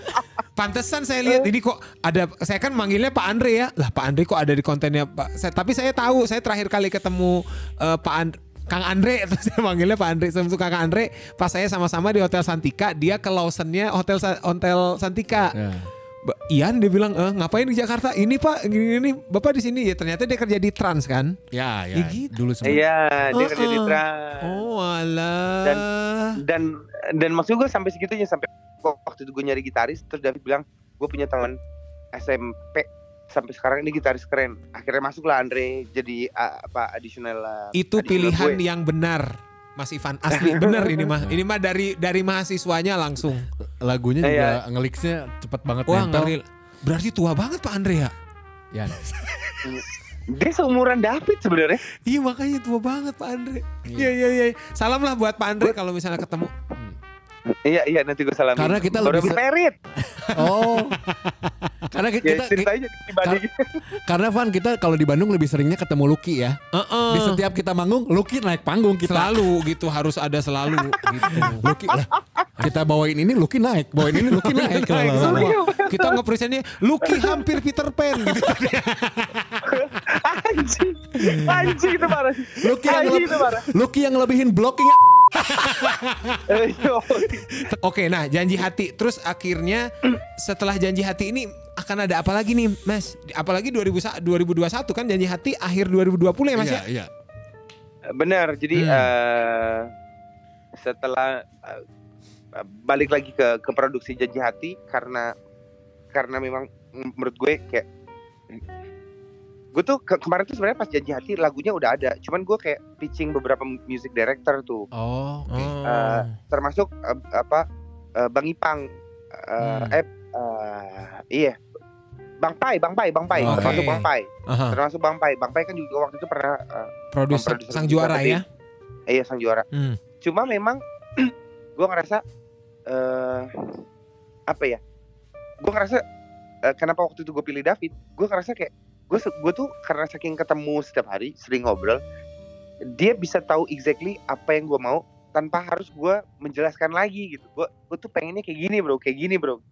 Pantesan saya lihat ini kok ada saya kan manggilnya Pak Andre ya. Lah Pak Andre kok ada di kontennya Pak. Saya, tapi saya tahu saya terakhir kali ketemu eh, Pak And- Kang Andre terus saya manggilnya Pak Andre sama Kang Andre pas saya sama-sama di Hotel Santika dia ke Lawson-nya Hotel Sa- Hotel Santika. Ya. Ian dia bilang eh, ngapain di Jakarta ini Pak gini gini Bapak di sini ya ternyata dia kerja di Trans kan. Ya, ya. Ya gitu. Dulu sempat. Iya, dia kerja di trans. Oh alah. Dan dan dan maksud gue sampai segitunya sampai waktu itu gue nyari gitaris terus David bilang gue punya teman SMP sampai sekarang ini gitaris keren akhirnya masuklah Andre jadi uh, apa additional uh, itu additional pilihan gue. yang benar Mas Ivan. Asli bener ini mah. Ini mah dari dari mahasiswanya langsung. Lagunya Iya. juga ngeliksnya cepet banget wah nempel. ngeri berarti tua banget Pak Andre ya? Ya. dia seumuran David sebenarnya. Iya makanya tua banget Pak Andre. Iya. Iya iya salam lah buat Pak Andre kalau misalnya ketemu iya iya nanti gue salamin Karena kita baru lebih merit Oh. Karena ki- ya kita ceritanya dibanding karena Van kita kalau di Bandung lebih seringnya ketemu Lucky ya. Heeh. Di setiap kita manggung, Lucky naik panggung kita. selalu gitu harus ada selalu gitu Lucky lah. Kita bawain ini Lucky naik, bawain ini Lucky naik. Naik semua. kita ngepresentnya Lucky hampir Peter Pan gitu anjing anjing itu parah Lucky yang anjing ngeleb- itu parah Lucky yang ngelebihin blocking. Oke, nah janji hati. Terus akhirnya setelah janji hati ini akan ada apa lagi nih, Mas? Apalagi 2000 2021 kan janji hati akhir 2020 ya, Mas Iya, ya? iya. benar jadi Hmm. eh, setelah eh, balik lagi ke ke produksi janji hati karena karena memang menurut gue kayak gue tuh ke- kemarin tuh sebenarnya pas janji hati lagunya udah ada cuman gue kayak pitching beberapa music director tuh Oh, oke. Oh. Eh, termasuk eh, apa eh, bang Ipang eh, Hmm. eh eh, iya Bang Pai, Bang Pai, Bang Pai, Oke. termasuk Bang Pai, Aha, termasuk Bang Pai. Bang Pai kan juga waktu itu pernah eh, produser sang juga, juara tapi- ya. eh, iya sang juara. Hmm. Cuma memang gue ngerasa eh apa ya? Gue ngerasa eh, kenapa waktu itu gue pilih David? Gue ngerasa kayak gue gue tuh karena saking ketemu setiap hari, sering ngobrol, dia bisa tahu exactly apa yang gue mau tanpa harus gue menjelaskan lagi gitu. Gue gue tuh pengennya kayak gini bro, kayak gini bro.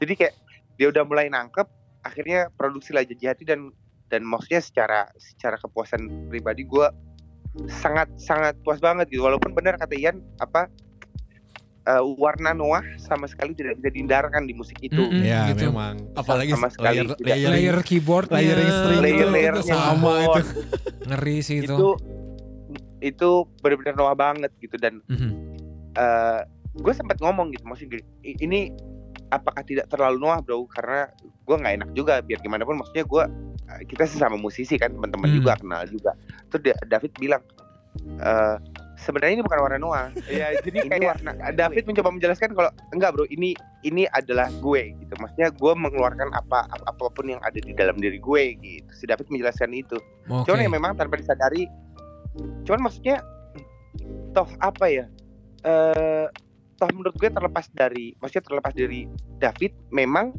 Jadi kayak dia udah mulai nangkep, akhirnya produksi lah Janji hati dan dan maksudnya secara secara kepuasan pribadi gue sangat sangat puas banget gitu walaupun benar kata Ian apa eh, warna Noah sama sekali tidak bisa dihindarkan di musik itu Mm-mm. Ya, gitu. memang. Apalagi Sama sekali layer, tidak. layering, Layer keyboard, layering string Layer- layernya itu sama itu. ngeri sih itu. itu itu benar-benar Noah banget gitu dan Mhm. gue sempat ngomong gitu maksudnya gini, "I- ini apakah tidak terlalu Noah bro karena gue nggak enak juga biar gimana pun maksudnya gue eh, kita sesama musisi kan teman-teman Hmm. juga kenal juga terus Da- David bilang eh sebenarnya ini bukan warna Noah ya jadi Ini kayak warna nah, David mencoba menjelaskan kalau enggak bro ini ini adalah gue gitu. Maksudnya gue mengeluarkan apa ap- apa pun yang ada di dalam diri gue gitu. Si David menjelaskan itu. Oke. cuman ya memang tanpa disadari cuman maksudnya toh apa ya eh toh menurut gue terlepas dari maksudnya terlepas dari David memang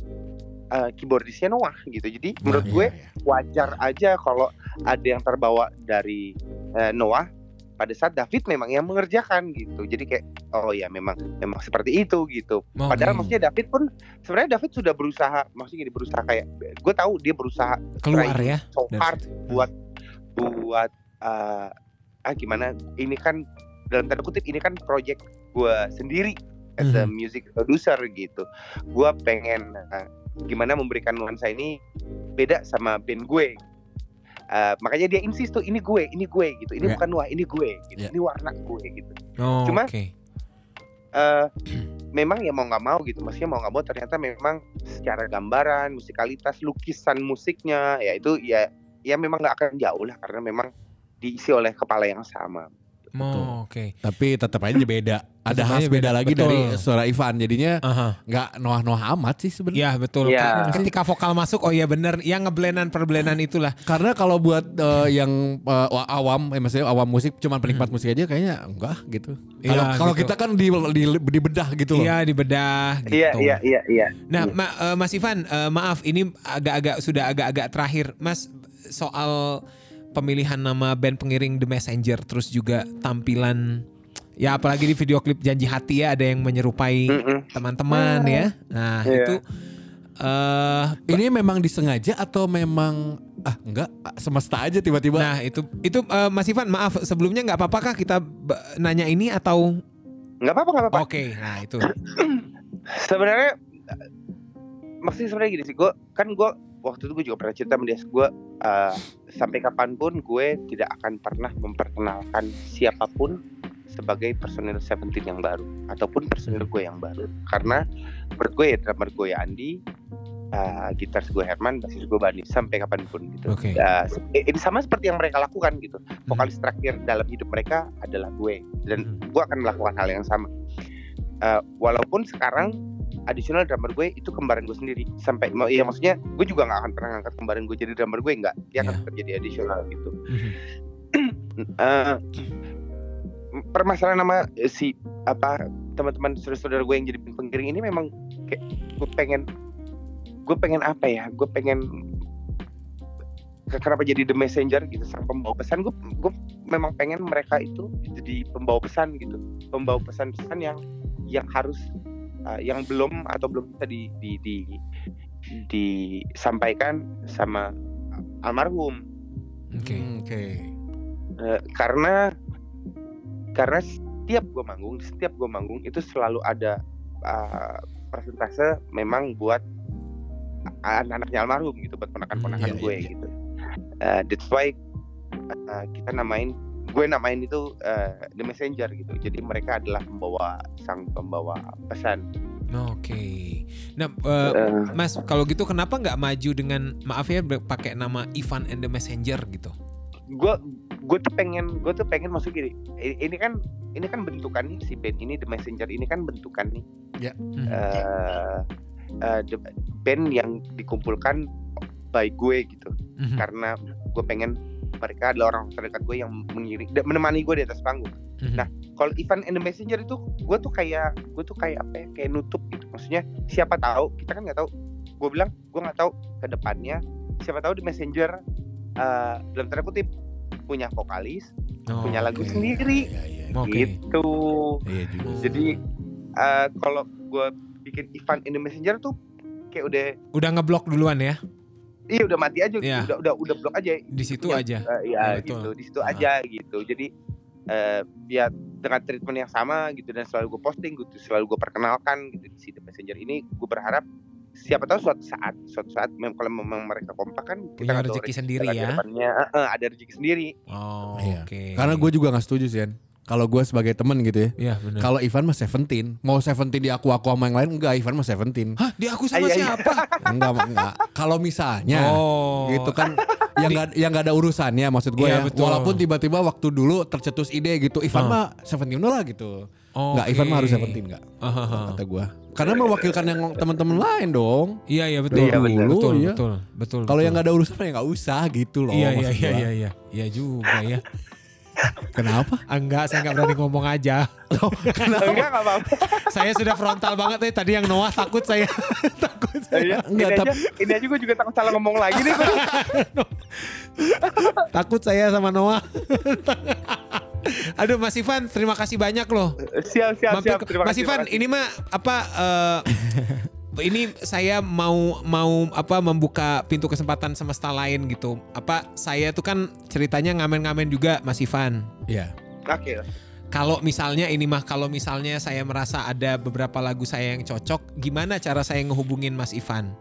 eh, keyboardisnya Noah gitu. Jadi menurut Iya, gue iya. wajar aja kalau ada yang terbawa dari eh, Noah pada saat David memang yang mengerjakan gitu jadi kayak oh ya memang memang seperti itu gitu Oke. padahal maksudnya David pun sebenarnya David sudah berusaha maksudnya gini, berusaha kayak gue tahu dia berusaha keluar ya. so hard buat buat eh, ah gimana ini kan dalam tanda kutip ini kan project gue sendiri as a Mhm. music producer gitu gue pengen eh, gimana memberikan nuansa ini beda sama band gue Eh, makanya dia insist tuh ini gue ini gue gitu. Ini Ya. bukan wah ini gue gitu. Ya. ini warna gue gitu. Oh, Cuma- Oke. eh memang ya mau nggak mau gitu. Maksudnya mau nggak mau ternyata memang secara gambaran musikalitas lukisan musiknya ya itu ya ya memang nggak akan jauh lah. Karena memang diisi oleh kepala yang sama Oh, Oke. Tapi tetap aja beda. Ada khas aja beda beda. lagi Betul. dari suara Ivan. Jadinya nggak noah-noah amat sih sebenarnya. Iya betul. Iya. Ketika vokal masuk, oh iya bener. Yang ngeblendan perblendan itulah. Karena kalau buat eh, yang wa- awam, eh, maksudnya awam musik, cuman penikmat musik aja kayaknya enggak gitu. Iya, Kalau kalau gitu. kita kan di, di, di bedah gitu loh. Iya dibedah gitu. iya iya iya iya Nah, Ma- eh, Mas Ivan, eh, maaf ini agak-agak sudah agak-agak terakhir, Mas. soal pemilihan nama band pengiring The Messenger terus juga tampilan ya apalagi di video klip Janji Hati ya ada yang menyerupai teman-teman ya. Nah, Iya. itu eh Ini memang disengaja atau memang ah enggak ah, semesta aja tiba-tiba. nah itu itu eh, Mas Ivan maaf sebelumnya nggak apa-apa kah kita nanya ini atau nggak apa-apa nggak apa-apa oke nah itu sebenarnya maksudnya sebenarnya gini sih gue kan gue waktu itu gue juga pernah cerita sama dia gue eh, sampai kapan pun gue tidak akan pernah memperkenalkan siapa pun sebagai personil Seventeen yang baru ataupun personil gue yang baru. Karena menurut gue ya drummer gue ya Andi eh, gitaris gue Herman basis gue Bani sampai kapan pun gitu. Oke. Ya, se- ini sama seperti yang mereka lakukan gitu. Vokalis terakhir dalam hidup mereka adalah gue dan Hmm. gue akan melakukan hal yang sama. Eh, walaupun sekarang additional drummer gue itu kembaran gue sendiri. Sampai mau ya maksudnya gue juga nggak akan pernah ngangkat kembaran gue jadi drummer gue nggak. Dia akan Iya. tetap jadi additional gitu. Eh, permasalahan nama si apa teman-teman saudara-saudara gue yang jadi pengiring ini memang kayak gue pengen gue pengen apa ya? Gue pengen ke- kenapa jadi the messenger gitu sang pembawa pesan. Gue gue memang pengen mereka itu jadi pembawa pesan gitu. Pembawa pesan-pesan yang yang harus uh, yang belum atau belum bisa di, di, di disampaikan sama almarhum oke Hmm, Oke. Eh, karena karena setiap gue manggung setiap gue manggung itu selalu ada uh, persentase memang buat anak-anaknya almarhum gitu buat ponakan-ponakan Hmm, iya, gue iya. gitu Uh, that's why uh, kita namain gue namain itu uh, the messenger gitu jadi mereka adalah pembawa sang pembawa pesan Oke. Nah, eh, Eh, Mas, kalau gitu kenapa nggak maju dengan maaf ya pakai nama Ivan and the Messenger gitu? gue gue tuh pengen gue tuh pengen masuk gini ini kan ini kan bentukan nih si band ini the messenger ini kan bentukan nih Mhm. eh eh, the band yang dikumpulkan by gue gitu Mhm. karena gue pengen mereka adalah orang terdekat gue yang mengiring menemani gue di atas panggung Mhm. nah, kalau Ivan and the Messenger itu gue tuh kayak gue tuh kayak apa ya kayak nutup gitu maksudnya siapa tahu kita kan nggak tahu gue bilang gue nggak tahu ke depannya siapa tahu the Messenger eh, dalam tanda kutip punya vokalis Oh, punya lagu sendiri. Iya, iya, iya. Oke. gitu Iya juga. jadi eh, kalau gue bikin Ivan in the Messenger tuh kayak udah Udah ngeblok duluan ya iya udah mati aja Iya. udah udah udah blok aja di situ Iya, aja. Iya Ya, betul. gitu di situ Ah. aja gitu jadi eh ya dengan treatment yang sama gitu dan selalu gue posting gitu selalu gue perkenalkan gitu di si The Messenger ini gue berharap siapa tahu suatu saat suatu saat mem kalau memang mereka kompak kan Punya nggak tahu rezeki rezeki sendiri kita ya. depannya Eh, eh, ada rezeki sendiri Oh, Iya. oke. Karena gue juga nggak setuju sih, Yan. Kalau gue sebagai temen gitu ya. Iya benar. Kalau Ivan mah Seventeen, mau Seventeen di aku aku sama yang lain enggak, Ivan mah Seventeen. Hah, dia aku sama Iya, iya. siapa? enggak, enggak. Kalau misalnya oh. gitu kan yang nggak yang nggak ada urusannya maksud gue Iya, ya. betul. Walaupun tiba-tiba waktu dulu tercetus ide gitu, Ivan Ah. mah Seventeen lah gitu. Oh, Enggak, Ivan mah harus Seventeen enggak. Ah, ah, ah. Kata gue. Karena mewakilkan yang teman-teman lain dong. Iya iya betul. Iya, benar. betul, Iya. betul, betul. Kalau yang betul. nggak ada urusan ya nggak usah gitu loh. Iya iya iya iya iya. Iya juga ya. Kenapa? Enggak, saya enggak berani ngomong aja. enggak enggak apa-apa saya sudah frontal banget nih tadi yang Noah takut saya. takut saya. ini Enggak, aja ini aja gue juga takut salah ngomong lagi nih. Takut saya sama Noah. Aduh Mas Ivan, terima kasih banyak loh. siap siap Mampir siap terima Mas kasih, Ivan, terima kasih. ini mah apa eh, ini saya mau mau apa membuka pintu kesempatan semesta lain gitu. Apa saya tuh kan ceritanya ngamen-ngamen juga Mas Ivan. Iya. oke Kalau misalnya ini mah kalau misalnya saya merasa ada beberapa lagu saya yang cocok, gimana cara saya ngehubungin Mas Ivan?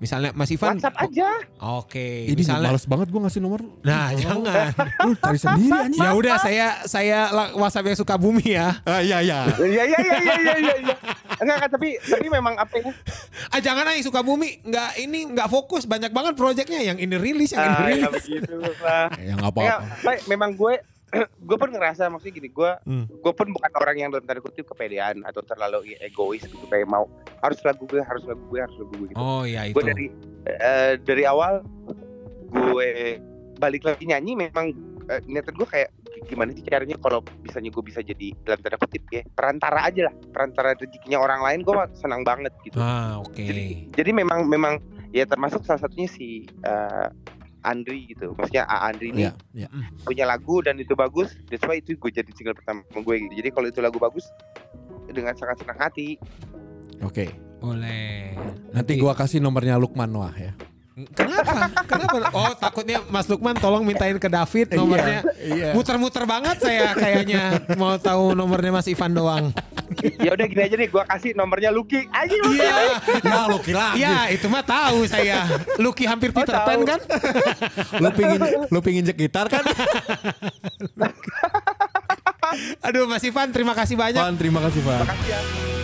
Misalnya Mas Ivan WhatsApp aja Oke, Ini misalnya males banget gue ngasih nomor. Nah, jangan. Lu cari sendiri anjing. ya udah saya saya WhatsApp yang suka bumi ya. Ah, iya iya. Iya iya iya iya iya iya. iya. Enggak enggak tapi tapi memang apa ya? Ah jangan ah yang suka bumi nggak ini nggak fokus banyak banget proyeknya yang ini rilis yang ini Ah, ya rilis. begitu lah. Ya nggak Ya, apa-apa. Memang gue gue pun ngerasa maksudnya gini, gue Hmm. gue pun bukan orang yang dalam tanda kutip kepedean atau terlalu egois gitu kayak mau harus lagu gue harus lagu gue harus lagu gue gitu. Oh ya itu. gue dari eh, dari awal gue balik lagi nyanyi memang eh, niatan gue kayak gimana sih caranya kalau misalnya gue bisa jadi dalam tanda kutip ya perantara aja lah perantara rezekinya orang lain gue senang banget gitu Ah oke. jadi jadi memang memang ya termasuk salah satunya si eh, Andri gitu. Maksudnya A Andri ini Iya, iya. punya lagu dan itu bagus. That's why itu gue jadi single pertama gue gitu. Jadi kalau itu lagu bagus dengan sangat senang hati. Oke. Boleh. Nanti gua kasih nomornya Lukman Wah ya. Kenapa? Kenapa? Oh takutnya Mas Lukman tolong mintain ke David nomornya. Iya. Muter-muter banget saya kayaknya mau tahu nomornya Mas Ivan doang. ya udah gini aja nih, gue kasih nomornya Lucky. Aja Lucky. Iya. Ya lu kira Ya itu mah tahu saya. Lucky hampir Peter tahu. Pan kan? lu pingin lu pingin gitar kan? Aduh Mas Ivan terima kasih banyak. Van, terima kasih Van. Makasih ya.